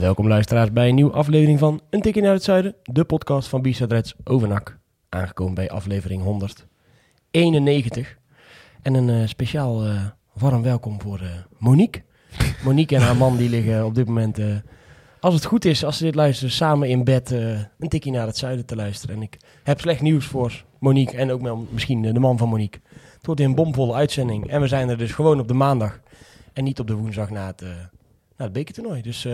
Welkom luisteraars bij een nieuwe aflevering van Een Tikje naar het Zuiden, de podcast van B-Side Reds over NAC. Aangekomen bij aflevering 191. En een uh, speciaal uh, warm welkom voor Monique. Monique en haar man die liggen op dit moment, als het goed is, als ze dit luisteren, samen in bed een tikje naar het zuiden te luisteren. En ik heb slecht nieuws voor Monique en ook wel misschien de man van Monique. Het wordt een bomvolle uitzending en we zijn er dus gewoon op de maandag en niet op de woensdag na het, na het bekertoernooi. Dus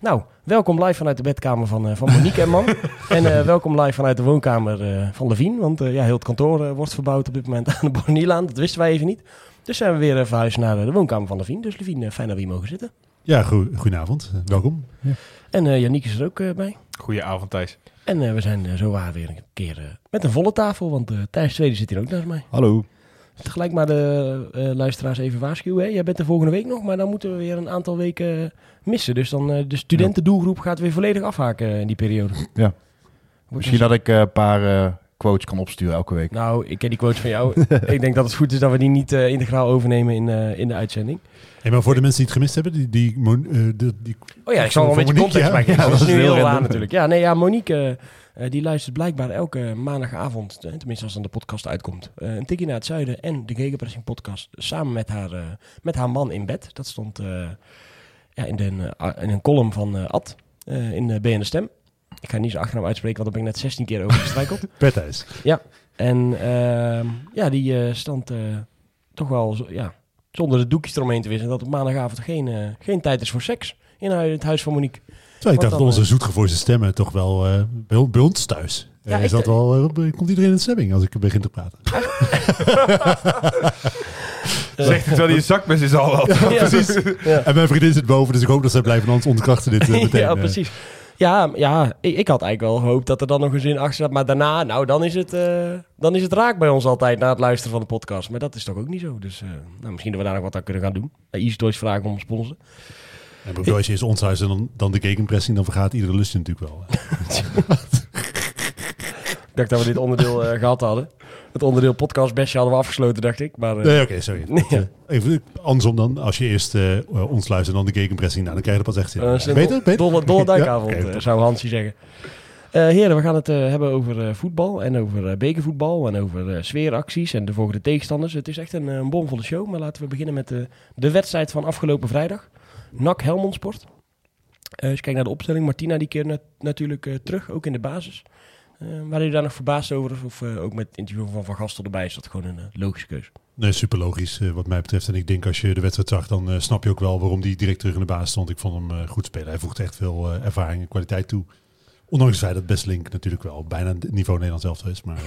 nou, welkom live vanuit de bedkamer van, uh, van Monique en man. en uh, welkom live vanuit de woonkamer uh, van Levien. Want ja, heel het kantoor wordt verbouwd op dit moment aan de Bornielaan. Dat wisten wij even niet. Dus zijn we weer verhuisd naar de woonkamer van Levien. Dus Levien, fijn dat we hier mogen zitten. Ja, go goedenavond. welkom. Ja. En Janiek is er ook bij. Goedenavond Thijs. En we zijn zo waar weer een keer met een volle tafel. Want Thijs Tweede zit hier ook naast mij. Hallo. Tegelijk maar de uh, luisteraars even waarschuwen. Hè? Jij bent er volgende week nog, maar dan moeten we weer een aantal weken missen. Dus dan uh, de studentendoelgroep gaat weer volledig afhaken in die periode. Ja. Misschien dat ik een paar quotes kan opsturen elke week. Nou, ik ken die quotes van jou. ik denk dat het goed is dat we die niet integraal overnemen in, in de uitzending. Hey, maar voor de mensen die het gemist hebben, die... die, die, die oh ja, ik zal wel een beetje context maken. Ja, dat is nu heel raar natuurlijk. Ja, nee, ja, Monique... Uh, die luistert blijkbaar elke maandagavond, uh, tenminste als dan de podcast uitkomt, uh, een tikje naar het zuiden en de Gegenpressing podcast samen met haar, met haar man in bed. Dat stond ja, in, de, in een column van Ad in de BN Stem. Ik ga niet zo achternaam uitspreken, want daar ben ik net 16 keer over gestrijkeld. Ja, en ehm, ja, die stond toch wel ja, zonder de doekjes eromheen te wisselen dat op maandagavond geen, geen tijd is voor seks in het huis van Monique. Terwijl ik dacht dat onze zoetgevoerde stemmen toch wel uh, bij, bij, ons thuis. Ja, uh, is dat wel, uh, komt iedereen in de stemming als ik begin te praten? Zegt het wel die zakmes is al. Ja, precies. Ja. En mijn vriendin zit boven, dus ik hoop dat zij blijven, anders ontkrachten dit meteen. ja, precies. Ja, ja ik, ik, had eigenlijk wel gehoopt dat er dan nog een zin achter zat. Maar daarna, nou, dan is, het, dan is het raak bij ons altijd na het luisteren van de podcast. Maar dat is toch ook niet zo. Dus nou, misschien dat we daar nog wat aan kunnen gaan doen. Easy Toys vragen om sponsoren. En bedoel, als je is ons huis en dan, dan de gegenpressing, dan vergaat iedere lust natuurlijk wel. ik dacht dat we dit onderdeel uh, gehad hadden. Het onderdeel podcast bestje hadden we afgesloten, dacht ik. Maar, uh, nee, oké, okay, sorry. ja. Even andersom dan. Als je eerst uh, ons luistert en dan de gegenpressing, nou, dan krijg je er pas echt zin. Uh, beter? beter? Dolle, dolle duikavond, ja? okay, zou Hansie zeggen. heren, we gaan het hebben over voetbal en over bekervoetbal en over sfeeracties en de volgende tegenstanders. Het is echt een, een bomvolle show, maar laten we beginnen met de wedstrijd van afgelopen vrijdag. NAC Helmond Sport. Als je kijkt naar de opstelling, Martina die keer nat natuurlijk uh, terug, ook in de basis. Uh, waren jullie daar nog verbaasd over? Of ook met het interview van Van Gastel erbij is dat gewoon een logische keuze? Nee, super logisch wat mij betreft. En ik denk als je de wedstrijd zag, dan snap je ook wel waarom hij direct terug in de basis stond. Ik vond hem goed spelen. Hij voegt echt veel ervaring en kwaliteit toe. Ondanks het feit dat Bestlink natuurlijk wel bijna het niveau Nederlands zelf is. Maar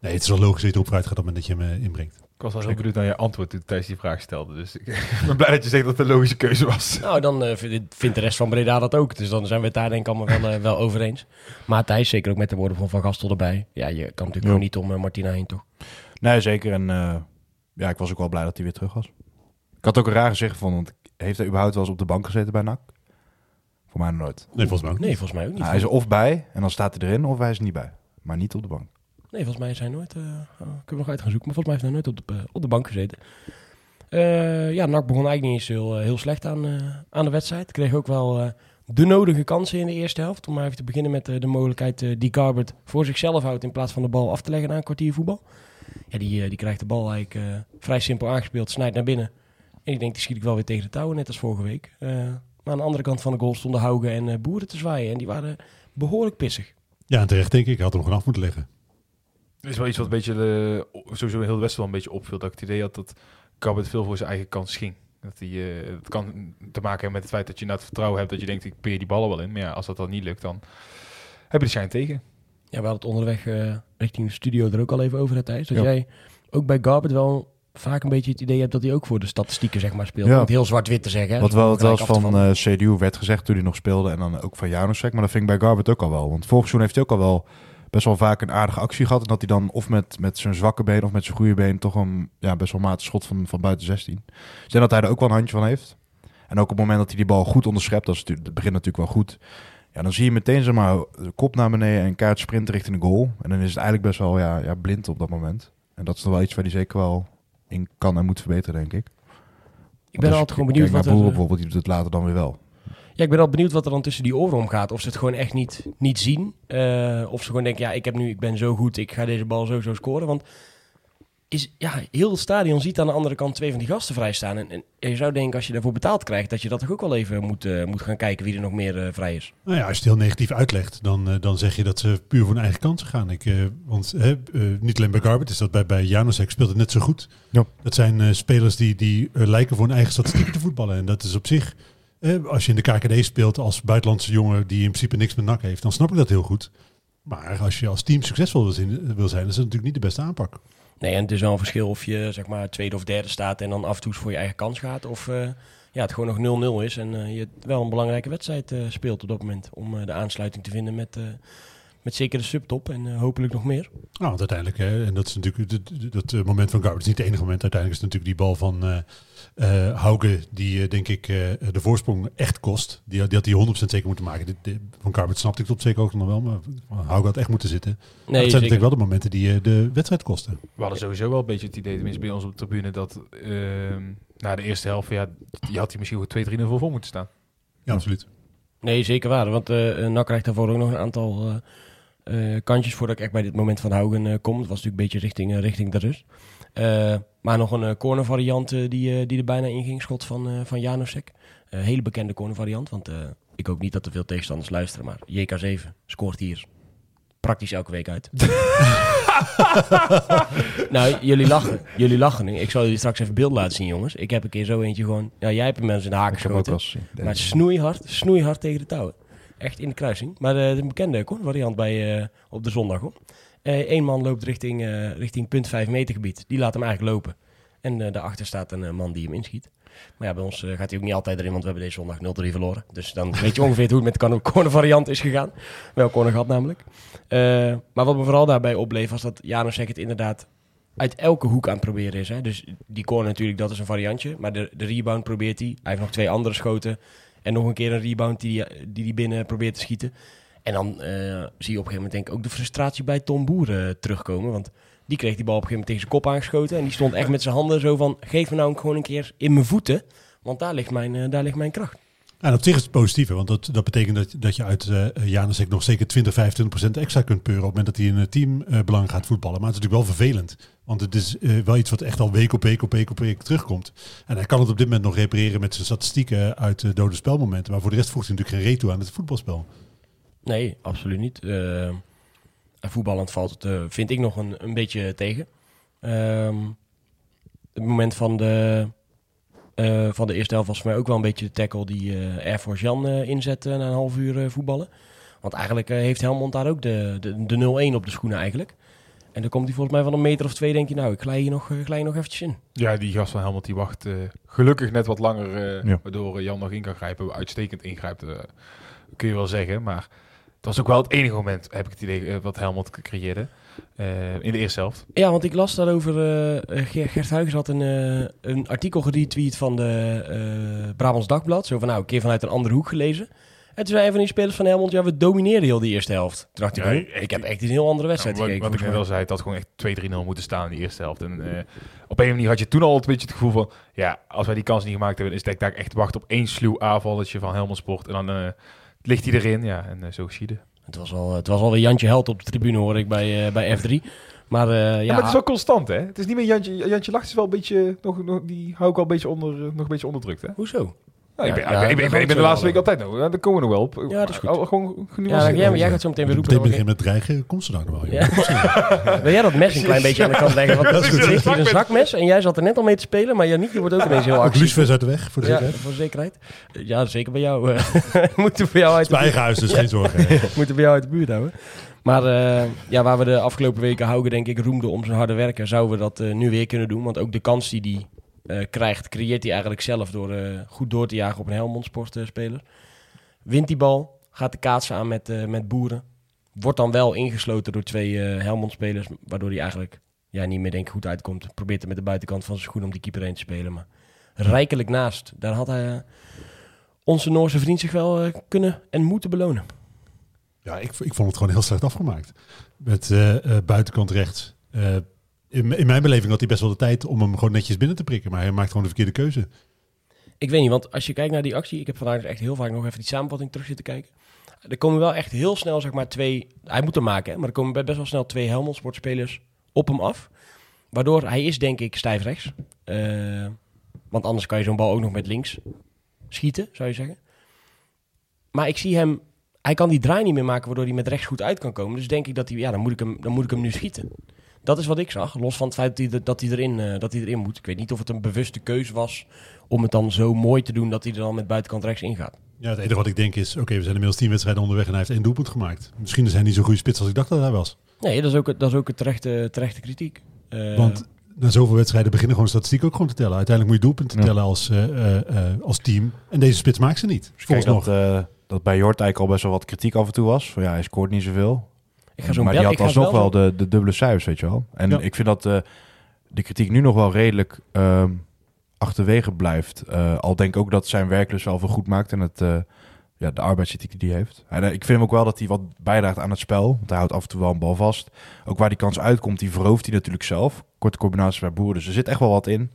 nee, het is wel logisch dat je erop vooruit gaat op het moment dat je hem inbrengt. Ik was wel heel benieuwd naar je antwoord toen Thijs die vraag stelde. Dus ik ben blij dat je zegt dat het een logische keuze was. Nou, dan uh, vindt de rest van Breda dat ook. Dus dan zijn we het daar denk ik allemaal wel, uh, wel over eens. Maar Thijs, zeker ook met de woorden van Van Gastel erbij. Ja, je kan natuurlijk ja. gewoon niet om uh, Martina heen, toch? Nee, zeker. En ja, ik was ook wel blij dat hij weer terug was. Ik had ook een rare zeggen van, want heeft hij überhaupt wel eens op de bank gezeten bij NAC? Voor mij nooit. Nee, volgens mij ook niet. Nee, volgens mij ook niet. Nou, hij is er of bij en dan staat hij erin, of hij is er niet bij. Maar niet op de bank. Nee, volgens mij zijn nooit. Uh, oh, ik heb nog uit gaan zoeken, maar volgens mij heeft hij nooit op de, uh, op de bank gezeten. Uh, ja, NAC begon eigenlijk niet eens heel, heel slecht aan, aan de wedstrijd. Kreeg ook wel de nodige kansen in de eerste helft. Om maar even te beginnen met de mogelijkheid die Garbert voor zichzelf houdt in plaats van de bal af te leggen na een kwartier voetbal. Ja, die, die krijgt de bal eigenlijk vrij simpel aangespeeld, snijdt naar binnen. En ik denk, die schiet ik wel weer tegen de touwen, net als vorige week. maar aan de andere kant van de goal stonden Haugen en Boeren te zwaaien. En die waren behoorlijk pissig. Ja, terecht denk ik. Had er nog af moeten leggen. Is wel iets wat een beetje, de, sowieso heel Westen wel een beetje opviel. Dat ik het idee had dat Gabbert veel voor zijn eigen kans ging. Dat hij, uh, het kan te maken hebben met het feit dat je nou het vertrouwen hebt dat je denkt, ik peer die ballen wel in. Maar ja, als dat dan niet lukt, dan heb je de schijn tegen. Ja, we hadden het onderweg uh, richting de studio er ook al even over, het Thijs. Dat jij ook bij Garbert wel vaak een beetje het idee heb dat hij ook voor de statistieken zeg maar speelt. Ja. Om het heel zwart-wit te zeggen. hè. Wat wel, het van vallen. eh CDU werd gezegd toen hij nog speelde. En dan ook van Janusek. Maar dat vind ik bij Garbert ook al wel. Want vorig seizoen heeft hij ook al wel best wel vaak een aardige actie gehad. En dat hij dan of met, met zijn zwakke been of met zijn goede been... toch een ja, best wel matig schot van, van buiten 16. Dus ik denk dat hij er ook wel een handje van heeft. En ook op het moment dat hij die bal goed onderschept... dat, is natuurlijk, dat begint natuurlijk wel goed... Ja, dan zie je meteen zeg maar, de kop naar beneden en kaart sprinten richting de goal. En dan is het eigenlijk best wel ja, ja, blind op dat moment. En dat is nog wel iets waar hij zeker wel in kan en moet verbeteren, denk ik. ik ben altijd gewoon benieuwd wat er... Eh, bijvoorbeeld, die doet het later dan weer wel. Ja, ik ben al benieuwd wat er dan tussen die oren omgaat. Of ze het gewoon echt niet, niet zien. Eh, of ze gewoon denken, ja, ik, heb nu, ik ben zo goed, ik ga deze bal sowieso scoren. Want is, ja, heel het stadion ziet aan de andere kant twee van die gasten vrij staan. En, en je zou denken, als je daarvoor betaald krijgt, dat je dat toch ook wel even moet, eh, moet gaan kijken wie er nog meer eh, vrij is. Nou ja, als je het heel negatief uitlegt, dan, dan zeg je dat ze puur voor hun eigen kansen gaan. Ik, eh, want hè, eh, niet alleen bij Garbert is dat bij, bij Janusek speelt het net zo goed. Ja. Dat zijn eh, spelers die, die lijken voor hun eigen statistieken te voetballen. En dat is op zich, als je in de KKD speelt als buitenlandse jongen die in principe niks met nak heeft, dan snap ik dat heel goed. Maar als je als team succesvol wil, zien- wil zijn, is dat natuurlijk niet de beste aanpak. Nee, en het is wel een verschil of je zeg maar tweede of derde staat en dan af en toe voor je eigen kans gaat. Of eh, ja, het gewoon nog 0-0 is en eh, je wel een belangrijke wedstrijd eh, speelt op dat moment. Om eh, de aansluiting te vinden met, eh, met zeker de subtop en eh, hopelijk nog meer. Nou, want uiteindelijk, hè, en dat is natuurlijk dat, dat eh, moment van is niet het enige moment. Uiteindelijk is het natuurlijk die bal van Hauge, die eh, denk ik eh, de voorsprong echt kost. Die, had- die had hij 100% zeker moeten maken. Dit- dit- van Garbert snapte ik tot op zeker ook nog wel, maar Hauge had echt moeten zitten. Nee, dat zijn zeker. natuurlijk wel de momenten die de wedstrijd kosten. We hadden sowieso wel een beetje het idee, tenminste bij ons op de tribune, dat ehm, na de eerste helft, ja, je had hij misschien goed 2-3-0 voor voor moeten staan. Ja, absoluut. Nee, zeker waar. Want eh eh, NAC krijgt daarvoor ook nog een aantal eh, eh, kantjes voordat ik echt bij dit moment van Haugen kom. Het was natuurlijk een beetje richting, richting de rust. Maar nog een eh, corner variant eh, die, eh, die er bijna in ging. Schot van, van Janusek. Een hele bekende corner variant. Want ik hoop niet dat er veel tegenstanders luisteren. Maar JK7 scoort hier praktisch elke week uit. nou, jullie lachen. Jullie lachen nu. Ik zal jullie straks even beeld laten zien, jongens. Ik heb een keer zo eentje gewoon... Ja, jij hebt hem mensen in de geschoten. gezien. Maar snoeihard, snoeihard tegen de touwen. Echt in de kruising. Maar eh, de bekende variant bij, eh, op de zondag hoor. Eén man loopt richting, eh, richting punt 5 meter gebied. Die laat hem eigenlijk lopen. En eh, daarachter staat een eh, man die hem inschiet. Maar ja, bij ons eh, gaat hij ook niet altijd erin, want we hebben deze zondag 0-3 verloren. Dus dan weet je ongeveer hoe het met de corner- variant is gegaan. Wel corner gehad namelijk. Eh, maar wat me vooral daarbij opbleef, was dat Janusek het inderdaad uit elke hoek aan het proberen is. Hè? Dus die corner natuurlijk, dat is een variantje. Maar de, de rebound probeert hij. Hij heeft nog twee andere schoten. En nog een keer een rebound die hij die, die binnen probeert te schieten. En dan eh, zie je op een gegeven moment denk ik ook de frustratie bij Tom Boer eh, terugkomen. Want die kreeg die bal op een gegeven moment tegen zijn kop aangeschoten. En die stond echt met zijn handen zo van... geef me nou gewoon een keer in mijn voeten. Want daar ligt mijn, eh, daar ligt mijn kracht. En op zich is het positief, want dat, dat betekent dat, dat je uit eh Janusek nog zeker 20, 25% extra kunt peuren op het moment dat hij in een team eh, belang gaat voetballen. Maar het is natuurlijk wel vervelend, want het is wel iets wat echt al week op week op week op week terugkomt. En hij kan het op dit moment nog repareren met zijn statistieken uit dode spelmomenten, maar voor de rest voegt hij natuurlijk geen reet toe aan het voetbalspel. Nee, absoluut niet. Eh, en voetballend valt het, eh, vind ik, nog een, een beetje tegen. Ehm, het moment van de, eh, van de eerste helft was voor mij ook wel een beetje de tackle die eh Air Force Jan eh, inzette na een half uur eh, voetballen. Want eigenlijk heeft Helmond daar ook de, de, de 0-1 op de schoenen eigenlijk. En dan komt hij volgens mij van een meter of twee, denk je, nou, ik glij hier nog, glij hier nog eventjes in. Ja, die gast van Helmond die wacht eh, gelukkig net wat langer, eh, Ja. waardoor Jan nog in kan grijpen. Uitstekend ingrijpt, eh, kun je wel zeggen. Maar was ook wel het enige moment, heb ik het idee, eh, wat Helmond creëerde eh, in de eerste helft. Ja, want ik las daarover. Ger- Gert Huygens had een, een artikel geretweet van de Brabants Dagblad. Zo van, nou, een keer vanuit een andere hoek gelezen. En toen zei een van die spelers van Helmond, ja, we domineerden heel die eerste helft. Toen dacht ik, Ja, oh, ik- ik heb echt een heel andere wedstrijd Nou, wat, gekeken. wat ik net al zei, het had gewoon echt 2-3-0 moeten staan in die eerste helft. En op een manier had je toen al een beetje het gevoel van... Ja, als wij die kans niet gemaakt hebben, is het daar echt wachten op één sluw aanvalletje van Helmond Sport. En dan ligt hij erin, ja, en eh, zo geschiedde. mij. Het was, al, het was alweer Jantje Held op de tribune, hoor ik, bij, eh, bij F3. Maar eh, ja, Ja, maar het is wel constant, hè? Het is niet meer Jantje, Jantje Lacht is wel een beetje, nog, nog, die hou ik wel een beetje onder, nog een beetje onderdrukt, hè? hoezo? Nou, ik, ben, Ja, ik, ben, ik, dat ben, ik ben de laatste week altijd daar komen we nog wel op. Ja, dat is goed. Gewoon Ja, jij, jij gaat zo meteen weer roepen. We- beginnen met dreigen, komt ze daar nog wel. Ja. Wil jij dat mes een klein beetje aan de kant leggen? Want Dat is ligt hier een zakmes. en jij zat er net al mee te spelen, maar Janiek die wordt ook ineens heel actief. lucifers uit de weg, voor de zekerheid. voor de zekerheid. Ja, zeker bij jou. eh, moeten bij jou uit de eigen huis, dus geen zorgen. moeten bij jou uit de buurt houden. Maar eh, ja, waar we de afgelopen weken Hauge denk ik roemden om zijn harde werken, zouden we dat eh, nu weer kunnen doen. Want ook de kans die hij eh, krijgt, creëert hij eigenlijk zelf door eh, goed door te jagen op een Helmond Sport eh. Wint die bal, gaat de kaatsen aan met, met boeren. Wordt dan wel ingesloten door twee Helmond spelers, waardoor hij eigenlijk ja, niet meer denk goed uitkomt. Probeert er met de buitenkant van zijn schoen om die keeper heen te spelen. Maar rijkelijk naast. Daar had hij, onze Noorse vriend zich wel kunnen en moeten belonen. Ja, ik, ik vond het gewoon heel slecht afgemaakt. Met buitenkant rechts. In, mijn beleving had hij best wel de tijd om hem gewoon netjes binnen te prikken. Maar hij maakt gewoon de verkeerde keuze. Ik weet niet, want als je kijkt naar die actie... Ik heb vandaag dus echt heel vaak nog even die samenvatting terug zitten kijken. Er komen wel echt heel snel, zeg maar, twee... Hij moet hem maken, maar er komen best wel snel twee Helmond sportspelers op hem af. Waardoor hij is, denk ik, stijf rechts. Eh, want anders kan je zo'n bal ook nog met links schieten, zou je zeggen. Maar ik zie hem... Hij kan die draai niet meer maken, waardoor hij met rechts goed uit kan komen. Dus denk ik dat hij... Ja, dan moet ik hem, dan moet ik hem nu schieten. Dat is wat ik zag. Los van het feit dat hij, dat hij, erin, eh, dat hij erin moet. Ik weet niet of het een bewuste keuze was om het dan zo mooi te doen dat hij er dan met buitenkant rechts ingaat. Ja, het enige wat ik denk is, oké, we zijn inmiddels tien wedstrijden onderweg en hij heeft één doelpunt gemaakt. Misschien is hij niet zo'n goede spits als ik dacht dat hij was. Nee, dat is ook, dat is ook een terechte, terechte kritiek. Eh, Want na zoveel wedstrijden beginnen gewoon statistiek ook gewoon te tellen. Uiteindelijk moet je doelpunten Ja. tellen als, eh, eh, eh, als team. En deze spits maakt ze niet. Dus kijk Volgens dat, nog. eh, dat bij Jort eigenlijk al best wel wat kritiek af en toe was. Van ja, hij scoort niet zoveel. Ik ga zo'n maar bel- die had alsnog wel zo- de, de dubbele cijfers, weet je wel. En Ja. ik vind dat eh, de kritiek nu nog wel redelijk ehm, achterwege blijft. Eh, al denk ik ook dat zijn werklust wel veel goed maakt en het, eh, ja, de arbeidsethiek die hij heeft. En, ik vind hem ook wel dat hij wat bijdraagt aan het spel. Want hij houdt af en toe wel een bal vast. Ook waar die kans uitkomt, die verhooft hij natuurlijk zelf. Korte combinatie bij Boeren, dus er zit echt wel wat in.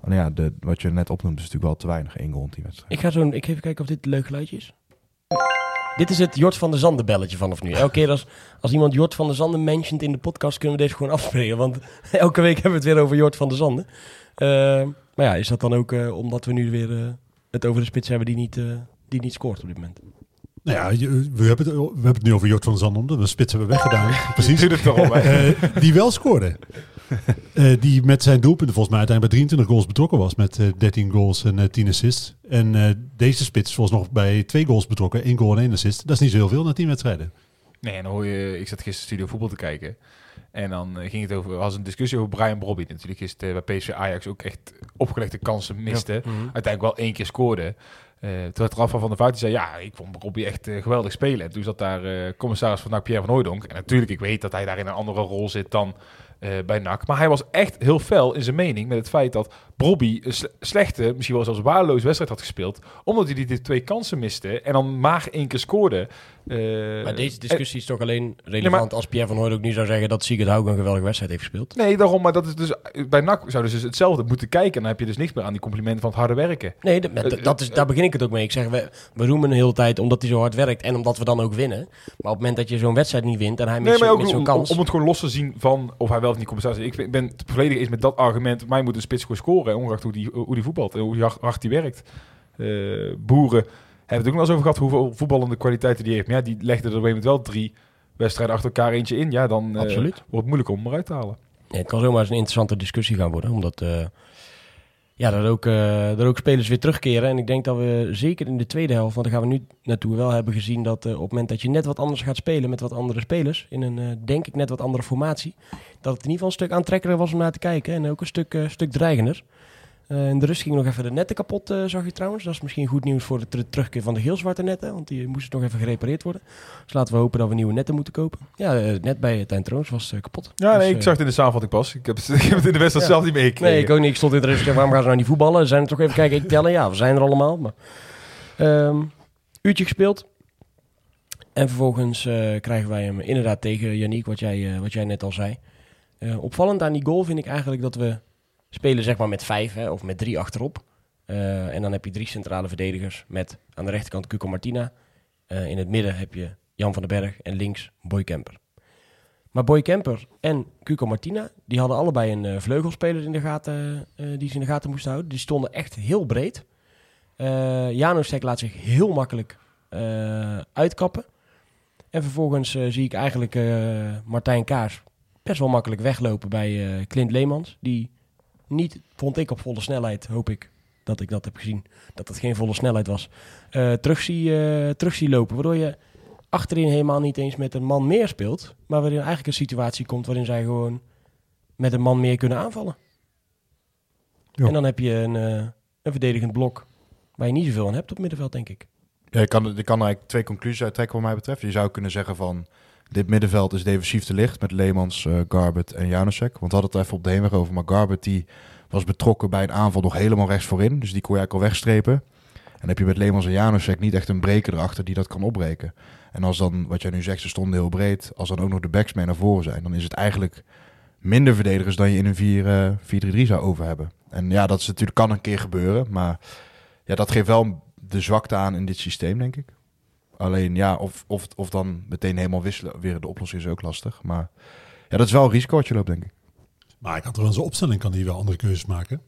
Alleen ja, de, wat je net opnoemt is natuurlijk wel te weinig. Eén goal in die wedstrijd. Ik ga zo, ik ga even kijken of dit een leuk geluidje is. Dit is het Jort van der Zanden belletje vanaf nu. Elke keer als, als iemand Jort van der Zanden mentioned in de podcast, kunnen we deze gewoon afspreken. Want elke week hebben we het weer over Jort van der Zanden. Eh, maar ja, is dat dan ook eh, omdat we nu weer eh, het over de spits hebben die niet, eh, die niet scoort op dit moment? Nou ja, we hebben, het, we hebben het nu over Jort van der Zanden, omdat we spits hebben weggedaan. Precies. Zit het die wel scoorde. Eh, die met zijn doelpunten volgens mij uiteindelijk bij 23 goals betrokken was. Met eh, 13 goals en eh 10 assists. En eh, deze spits volgens nog bij twee goals betrokken. één goal en één assist. Dat is niet zo heel veel na 10 wedstrijden. Nee, en dan hoor je, ik zat gisteren studio voetbal te kijken. En dan eh, ging het over, was een discussie over Brian Brobby. Natuurlijk is het eh, bij PSV Ajax ook echt opgelegde kansen miste. Uiteindelijk wel één keer scoorde. Eh toen werd Rafa van der Vaart die zei, ja, ik vond Brobby echt eh, geweldig spelen. En toen zat daar eh, commissaris van NAC Pierre van Hooydonk. En natuurlijk, ik weet dat hij daar in een andere rol zit dan eh, bij NAC. Maar hij was echt heel fel in zijn mening met het feit dat Brobby een sle- slechte, misschien wel zelfs waardeloos wedstrijd had gespeeld. Omdat hij die, twee kansen miste en dan maar één keer scoorde. Eh, Maar deze discussie is toch alleen relevant Nee, maar- als Pierre van Hooyd ook nu zou zeggen dat Sigurd Hauge een geweldige wedstrijd heeft gespeeld. Nee, daarom, maar dat is dus bij NAC zouden ze dus hetzelfde moeten kijken. En dan heb je dus niks meer aan die complimenten van het harde werken. Nee, dat, dat- dat is, daar begin ik het ook mee. Ik zeg, we, we roemen een hele tijd omdat hij zo hard werkt en omdat we dan ook winnen. Maar op het moment dat je zo'n wedstrijd niet wint en hij Nee, mist zo- zo'n om, kans... om het gewoon los te zien van of hij wel of niet compensatie. Ik ben- ben het volledig eens met dat argument. Mij moet een spits gewoon scoren, ongeacht hoe die, hoe die voetbalt en hoe hard- die werkt. Eh, boeren hebben het ook nog wel eens over gehad hoeveel voetballende kwaliteiten die heeft. Maar ja, die legde er op een wel drie wedstrijden achter elkaar eentje in. Ja, dan eh, Absoluut. wordt het moeilijk om hem eruit te halen. Ja, het kan zomaar eens een interessante discussie gaan worden. Omdat eh, ja, er, ook, eh, er ook spelers weer terugkeren. En ik denk dat we zeker in de tweede helft, want daar gaan we nu naartoe, wel hebben gezien dat eh, op het moment dat je net wat anders gaat spelen met wat andere spelers, in een eh, denk ik net wat andere formatie, dat het in ieder geval een stuk aantrekkelijker was om naar te kijken. En ook een stuk, stuk dreigender. Eh, in de rust ging nog even de netten kapot, eh, zag je trouwens. Dat is misschien goed nieuws voor de ter- terugkeer van de heel zwarte netten. Want die moesten nog even gerepareerd worden. Dus laten we hopen dat we nieuwe netten moeten kopen. Ja, eh, het net bij Troons was eh, kapot. Ja, Dus, nee, ik zag het in de samenvatting pas. Ik heb, het- ik heb het in de wedstrijd Ja. zelf niet meegekregen. Nee, ik ook niet. Ik stond in de rust. Waarom gaan ze nou niet voetballen? Zijn er toch even kijken. Ik tellen. Ja, we zijn er allemaal. Maar, Ehm, uurtje gespeeld. En vervolgens krijgen wij hem inderdaad tegen Yannick, wat jij, wat jij net al zei. Opvallend aan die goal vind ik eigenlijk dat we spelen zeg maar met vijf hè, of met drie achterop. Eh, en dan heb je drie centrale verdedigers met aan de rechterkant Cuco Martina. Eh, in het midden heb je Jan van den Berg en links Boy Kemper. Maar Boy Kemper en Cuco Martina, die hadden allebei een eh, vleugelspeler in de gaten, die ze in de gaten moesten houden. Die stonden echt heel breed. Janusek laat zich heel makkelijk uitkappen. En vervolgens zie ik eigenlijk Martijn Kaars best wel makkelijk weglopen bij Clint Leemans. Die niet, vond ik op volle snelheid, hoop ik dat ik dat heb gezien, dat het geen volle snelheid was, eh terug, zie, eh, terug zie lopen. Waardoor je achterin helemaal niet eens met een man meer speelt. Maar waarin eigenlijk een situatie komt waarin zij gewoon met een man meer kunnen aanvallen. Ja. En dan heb je een, eh, een verdedigend blok waar je niet zoveel aan hebt op middenveld, denk ik. Ja, je, kan, je kan eigenlijk twee conclusies uit trekken wat mij betreft. Je zou kunnen zeggen van... Dit middenveld is defensief te licht met Leemans, eh Garbert en Janusek. Want we hadden het even op de heenweg over. Maar Garbert die was betrokken bij een aanval nog helemaal rechts voorin. Dus die kon je eigenlijk al wegstrepen. En heb je met Leemans en Janusek niet echt een breker erachter die dat kan opbreken. En als dan, wat jij nu zegt, ze stonden heel breed. Als dan ook nog de backs mee naar voren zijn. Dan is het eigenlijk minder verdedigers dan je in een 4, eh, 4-3-3 zou over hebben. En ja, dat is natuurlijk kan een keer gebeuren. Maar ja, dat geeft wel de zwakte aan in dit systeem, denk ik. Alleen ja, of, of, of dan meteen helemaal wisselen weer de oplossing is ook lastig. Maar ja, dat is wel een risico wat je loopt, denk ik. Maar ik had er wel zijn opstelling kan hij wel andere keuzes maken.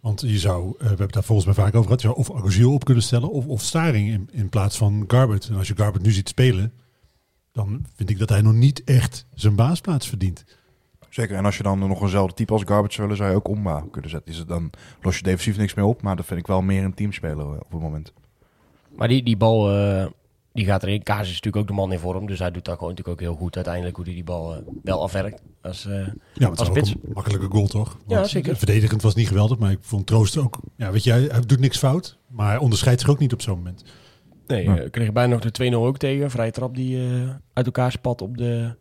Want je zou, eh, we hebben het daar volgens mij vaak over gehad, je zou of Agoziel op kunnen stellen of, of Staring in, in plaats van Garbert. En als je Garbert nu ziet spelen, dan vind ik dat hij nog niet echt zijn baasplaats verdient. Zeker, en als je dan nog eenzelfde type als Garbage zou willen, zou je ook Omba kunnen zetten. Is het dan los je defensief niks meer op, maar dat vind ik wel meer een teamspeler eh, op het moment. Maar die, die bal, eh, die gaat erin. Kaas is natuurlijk ook de man in vorm. Dus hij doet dat gewoon natuurlijk ook heel goed uiteindelijk. Hoe hij die bal eh, wel afwerkt. Als, eh, Ja, maar het Als was ook een makkelijke goal toch? Ja, zeker. Verdedigend was niet geweldig, maar ik vond Troost ook, ja weet je, hij hij doet niks fout. Maar hij onderscheidt zich ook niet op zo'n moment. nee, Ja. eh, kreeg bijna nog de 2-0 ook tegen. Vrije trap die eh, uit elkaar spat op de,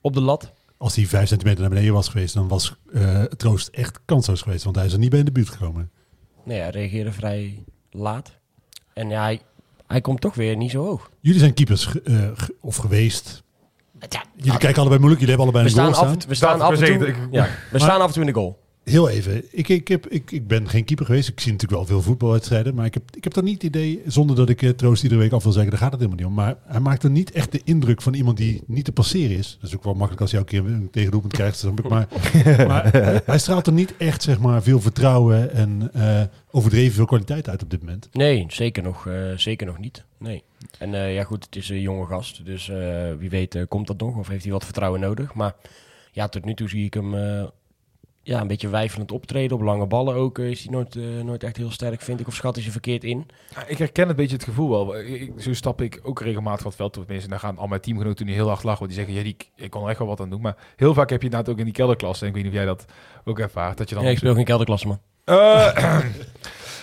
op de lat. Als hij vijf centimeter naar beneden was geweest, dan was eh, Troost echt kansloos geweest. Want hij is er niet bij in de buurt gekomen. Nee, hij reageerde vrij laat. En ja, hij, hij komt toch weer niet zo hoog. Jullie zijn keepers ge- eh, of geweest. Ja, Jullie kijken allebei moeilijk. Jullie hebben we allebei een staan, goal af, staan. we staan af en toe, verzekerd, ik- ja, we staan af en toe in de goal. Heel even. Ik, ik, heb, ik, ik ben geen keeper geweest. Ik zie natuurlijk wel veel voetbalwedstrijden. Maar ik heb, ik heb dan niet het idee, zonder dat ik eh, Troost iedere week af wil zeggen, daar gaat het helemaal niet om. Maar hij maakt er niet echt de indruk van iemand die niet te passeren is. Dat is ook wel makkelijk als je elke keer een tegendoelpunt krijgt. ik. Maar, maar hij- hij straalt er niet echt zeg maar, veel vertrouwen en eh, overdreven veel kwaliteit uit op dit moment. Nee, zeker nog, eh, zeker nog niet. Nee. En eh, ja, goed, het is een jonge gast. Dus eh, wie weet komt dat nog of heeft hij wat vertrouwen nodig. Maar ja, tot nu toe zie ik hem eh, ja, een beetje wijfelend optreden. Op lange ballen ook eh, is hij nooit, eh, nooit echt heel sterk, vind ik. Of schat hij ze verkeerd in. Ja, ik herken een beetje het gevoel wel. Ik, zo stap ik ook regelmatig wat veld toe. Tenminste, dan gaan al mijn teamgenoten nu heel hard lachen. Want die zeggen, ja, die, ik kon er echt wel wat aan doen. Maar heel vaak heb je inderdaad ook in die kelderklasse. En ik weet niet of jij dat ook ervaart. Dat je dan... Ja, ik speel geen kelderklasse, man. Eh,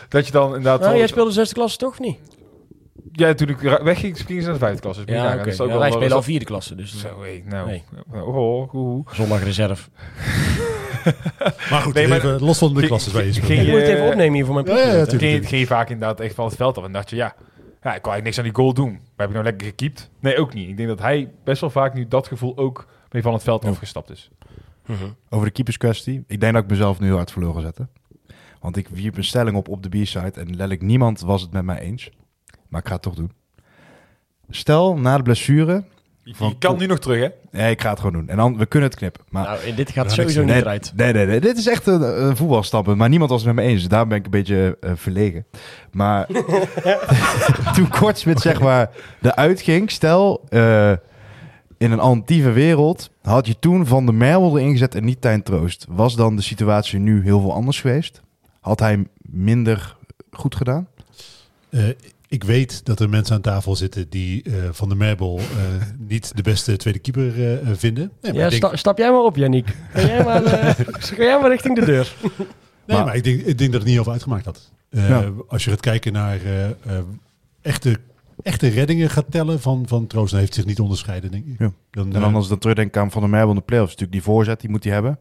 dat je dan inderdaad... Nou, jij speelde zesde klasse toch of niet? Ja, toen ik wegging, gingen ze naar de vijfde klasse. Dus Ja, wij spelen al vierde klasse. Dus Zo, hé, nou. Nee. Oh, oh, hoe. zondag reserve. Maar goed, Nee, maar- even los van de klasses waar je ging- moet het even opnemen hier voor mijn Ja, ja. Ging, ging je vaak inderdaad echt van het veld af. En dacht je, ja, ja, ik kon eigenlijk niks aan die goal doen. Maar heb ik nou lekker gekiept? Nee, ook niet. Ik denk dat hij best wel vaak nu dat gevoel ook mee van het veld afgestapt is. Mhm. Over de keeperskwestie. Ik denk dat ik mezelf nu heel hard verloren zetten. Want ik wierp een stelling op op de B-side en letterlijk niemand was het met mij eens. Maar ik ga het toch doen. Stel, na de blessure... Je, Van- je kan nu nog terug, hè? Nee, ik ga het gewoon doen. En dan, we kunnen het knippen. Maar Nou, dit gaat sowieso niet nee, eruit. nee, nee, nee. Dit is echt een, een voetbalstappen. Maar niemand was het met me eens. Dus daar ben ik een beetje eh, verlegen. Maar toen Kortsmit zeg maar eruit ging. Stel, eh, in een alternatieve wereld had je toen Van de Merwel erin gezet en niet Tijn Troost. Was dan de situatie nu heel veel anders geweest? Had hij minder goed gedaan? Eh, ik weet dat er mensen aan tafel zitten die eh, Van de Merbel eh, niet de beste tweede keeper eh, vinden. Nee, maar Ja, ik denk, sta- stap jij maar op, Yannick. Ga jij maar, eh, ga jij maar richting de deur. nee, maar- maar ik, denk, ik denk dat het niet heel veel uitgemaakt had. Eh, Ja. Als je gaat kijken naar eh, eh, echte, echte reddingen gaat tellen van, van Troost, dan heeft zich niet onderscheiden, denk ik. Ja. Dan, En dan als ik dan terugdenk aan Van der Merwel in de playoffs, natuurlijk die voorzet, die moet hij hebben.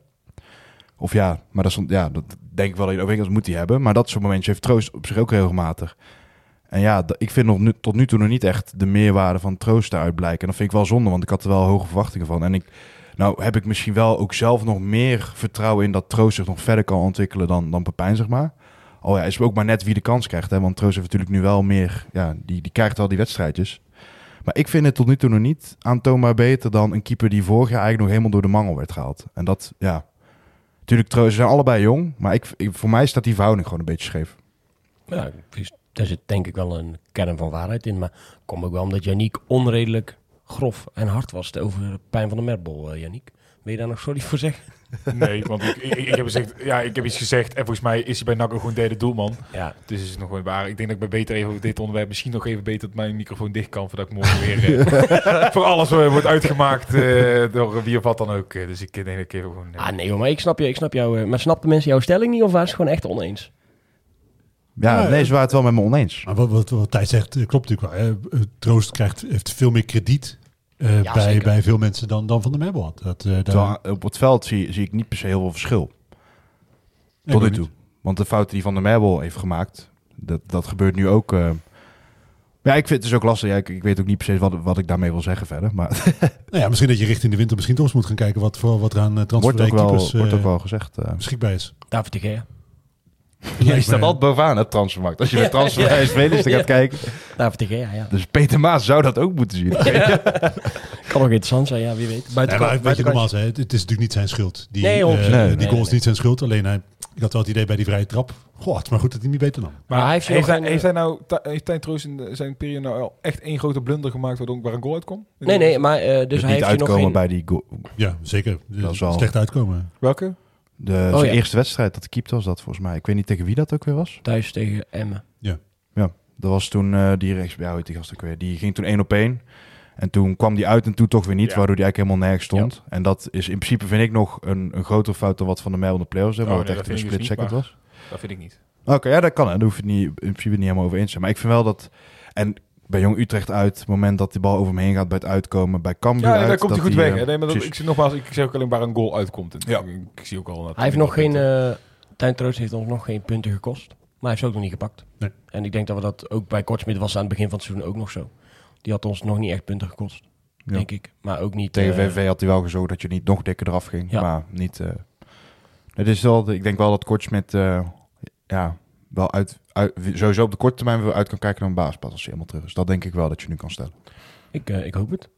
Of ja, maar dat, is, ja, dat denk ik wel dat je moet hij hebben. Maar dat soort momentjes heeft Troost op zich ook regelmatig. En ja, ik vind nog nu, tot nu toe nog niet echt de meerwaarde van Troost daaruit blijken. En dat vind ik wel zonde, want ik had er wel hoge verwachtingen van. En ik, nou heb ik misschien wel ook zelf nog meer vertrouwen in dat Troost zich nog verder kan ontwikkelen dan, dan Pepijn, zeg maar. Al ja, is ook maar net wie de kans krijgt. Hè? Want Troost heeft natuurlijk nu wel meer, ja, die, die krijgt wel die wedstrijdjes. Maar ik vind het tot nu toe nog niet aantoonbaar beter dan een keeper die vorig jaar eigenlijk nog helemaal door de mangel werd gehaald. En dat, ja. Natuurlijk, ze zijn allebei jong, maar ik, voor mij staat die verhouding gewoon een beetje scheef. Ja. Daar zit denk ik wel een kern van waarheid in. Maar kom ook wel omdat Yannick onredelijk grof en hard was over de pijn van de Merbol, eh Yannick. Wil je daar nog sorry voor zeggen? Nee, want ik, ik, ik heb gezegd, ja, ik heb iets gezegd en volgens mij is hij bij NAC ook gewoon derde doelman. Ja, Dus is het nog wel waar. Ik denk dat ik bij beter even over dit onderwerp misschien nog even beter dat mijn microfoon dicht kan voordat ik morgen weer eh, voor alles eh, wordt uitgemaakt eh, door wie of wat dan ook. Dus ik denk dat ik even gewoon. ah, nee maar ik snap, je, ik snap jou. maar snapten mensen jouw stelling niet of waren ze gewoon echt oneens? Ja, Ja, nee, ze waren het wel met me oneens. Maar wat, wat, wat Thijs zegt, eh, klopt natuurlijk wel. Hè. Eh, Troost krijgt, heeft veel meer krediet eh, Ja, bij, zeker. bij veel mensen dan, dan Van der Merbel had. Dat, eh, daar- op het veld zie, zie ik niet per se heel veel verschil. Nee, tot nu toe. Want de fouten die Van der Merbel heeft gemaakt, dat, dat gebeurt nu ook. eh. ja, ik vind het dus ook lastig. Ja, ik, ik weet ook niet precies wat, wat ik daarmee wil zeggen verder. Maar Nou ja, misschien dat je richting de winter misschien toch eens moet gaan kijken wat, voor, wat er aan uh, wordt ook, wel, transferkeepers wordt ook wel gezegd. eh. beschikbaar is. David de Gea. Je staat altijd bovenaan het transfermarkt. Als je naar transfervrije spelers gaat kijken. Gea, ja. Dus Peter Maas zou dat ook moeten zien. Kan ook interessant zijn, ja, wie weet. Ja, Buiten, maar weet je nogmaals, hè, het, is natuurlijk niet zijn schuld. Die, Nee, eh, die Nee, goal nee, is niet zijn schuld. Alleen hij, ik had wel het idee bij die vrije trap. Goh, het is maar goed dat hij niet beter nam. Maar, hij heeft heeft, nog hij, geen, heeft hij nou, heeft Tijn Troost in zijn periode nou al echt één grote blunder gemaakt waardoor waar een goal uitkomt? Nee, nee, maar eh, dus Dus hij niet heeft nog uitkomen geen... bij die go- Ja, zeker. Dat is wel- Slecht uitkomen. Welke? De Oh, zijn ja. eerste wedstrijd dat keept was dat volgens mij. Ik weet niet tegen wie dat ook weer was. Thuis tegen Emmen. Dat was toen eh, die rechts, ja, hoe heet die gast ook weer? Die ging toen één op één. En toen kwam die uit en toen toch weer niet, Ja. waardoor die eigenlijk helemaal nergens stond. En dat is in principe, vind ik, nog een, een grotere fout dan wat Van de Mijl in de play-offs hebben, Oh, waar nee, het echt een dus split niet, second was. Dat vind ik niet. Oké, ja, dat kan. hè. Daar hoef je het niet, in principe niet helemaal over eens te zijn. Maar ik vind wel dat... En bij Jong Utrecht uit, het moment dat die bal over me heen gaat bij het uitkomen, bij Cambuur Ja, nee, uit, daar komt hij goed die, weg. eh, hè. Nee, maar dat, ik, zie nogmaals, ik zeg ook alleen waar een goal uitkomt. En Ja. ik, ik zie ook al... dat Hij heeft nog geen... punten. eh Tuin Troost heeft ons nog geen punten gekost. Maar hij heeft ze ook nog niet gepakt. Nee. En ik denk dat we dat ook bij Kortsmit was aan het begin van het seizoen ook nog zo. Die had ons nog niet echt punten gekost. Ja. Denk ik. Maar ook niet... Tegen eh, VV had hij wel gezorgd dat je niet nog dikker eraf ging. Ja. Maar niet... eh het is wel, ik denk wel dat Kortsmit eh ja, wel uit, uit, sowieso op de korte termijn weer uit kan kijken naar een baaspas als hij helemaal terug is. Dat denk ik wel dat je nu kan stellen. Ik, eh, ik hoop het.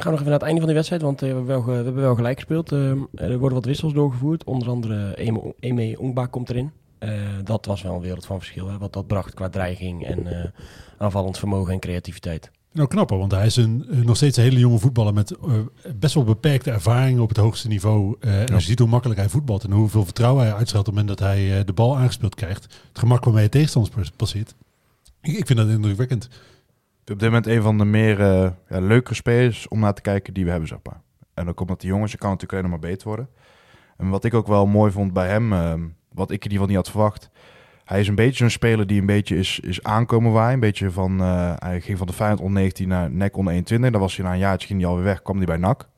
Gaan we nog even naar het einde van de wedstrijd, want eh, we, hebben wel we hebben wel gelijk gespeeld. Ehm, er worden wat wissels doorgevoerd. Onder andere Eme, Ongba komt erin. Eh, dat was wel een wereld van verschil, hè, wat dat bracht qua dreiging en aanvallend vermogen en creativiteit. Nou, knapper, want hij is een, eh, nog steeds een hele jonge voetballer met eh, best wel beperkte ervaring op het hoogste niveau. Eh, en als je ziet hoe makkelijk hij voetbalt en hoeveel vertrouwen hij uitstraalt op het moment dat hij de bal aangespeeld krijgt. Het gemak waarmee hij tegenstanders pas- passeert. Ik, ik vind dat indrukwekkend. Op dit moment een van de meer ja, leukere spelers om naar te kijken die we hebben, zeg maar. En dan komt dat die jongens, je kan natuurlijk alleen maar beter worden. En wat ik ook wel mooi vond bij hem, wat ik in ieder geval niet had verwacht. Hij is een beetje zo'n speler die een beetje is, is aankomen waaien. Een beetje van, eh, hij ging van de Feyenoord onder 19 naar NEC onder 21. Dan was hij na een jaartje, ging hij alweer weg, kwam hij bij NAC.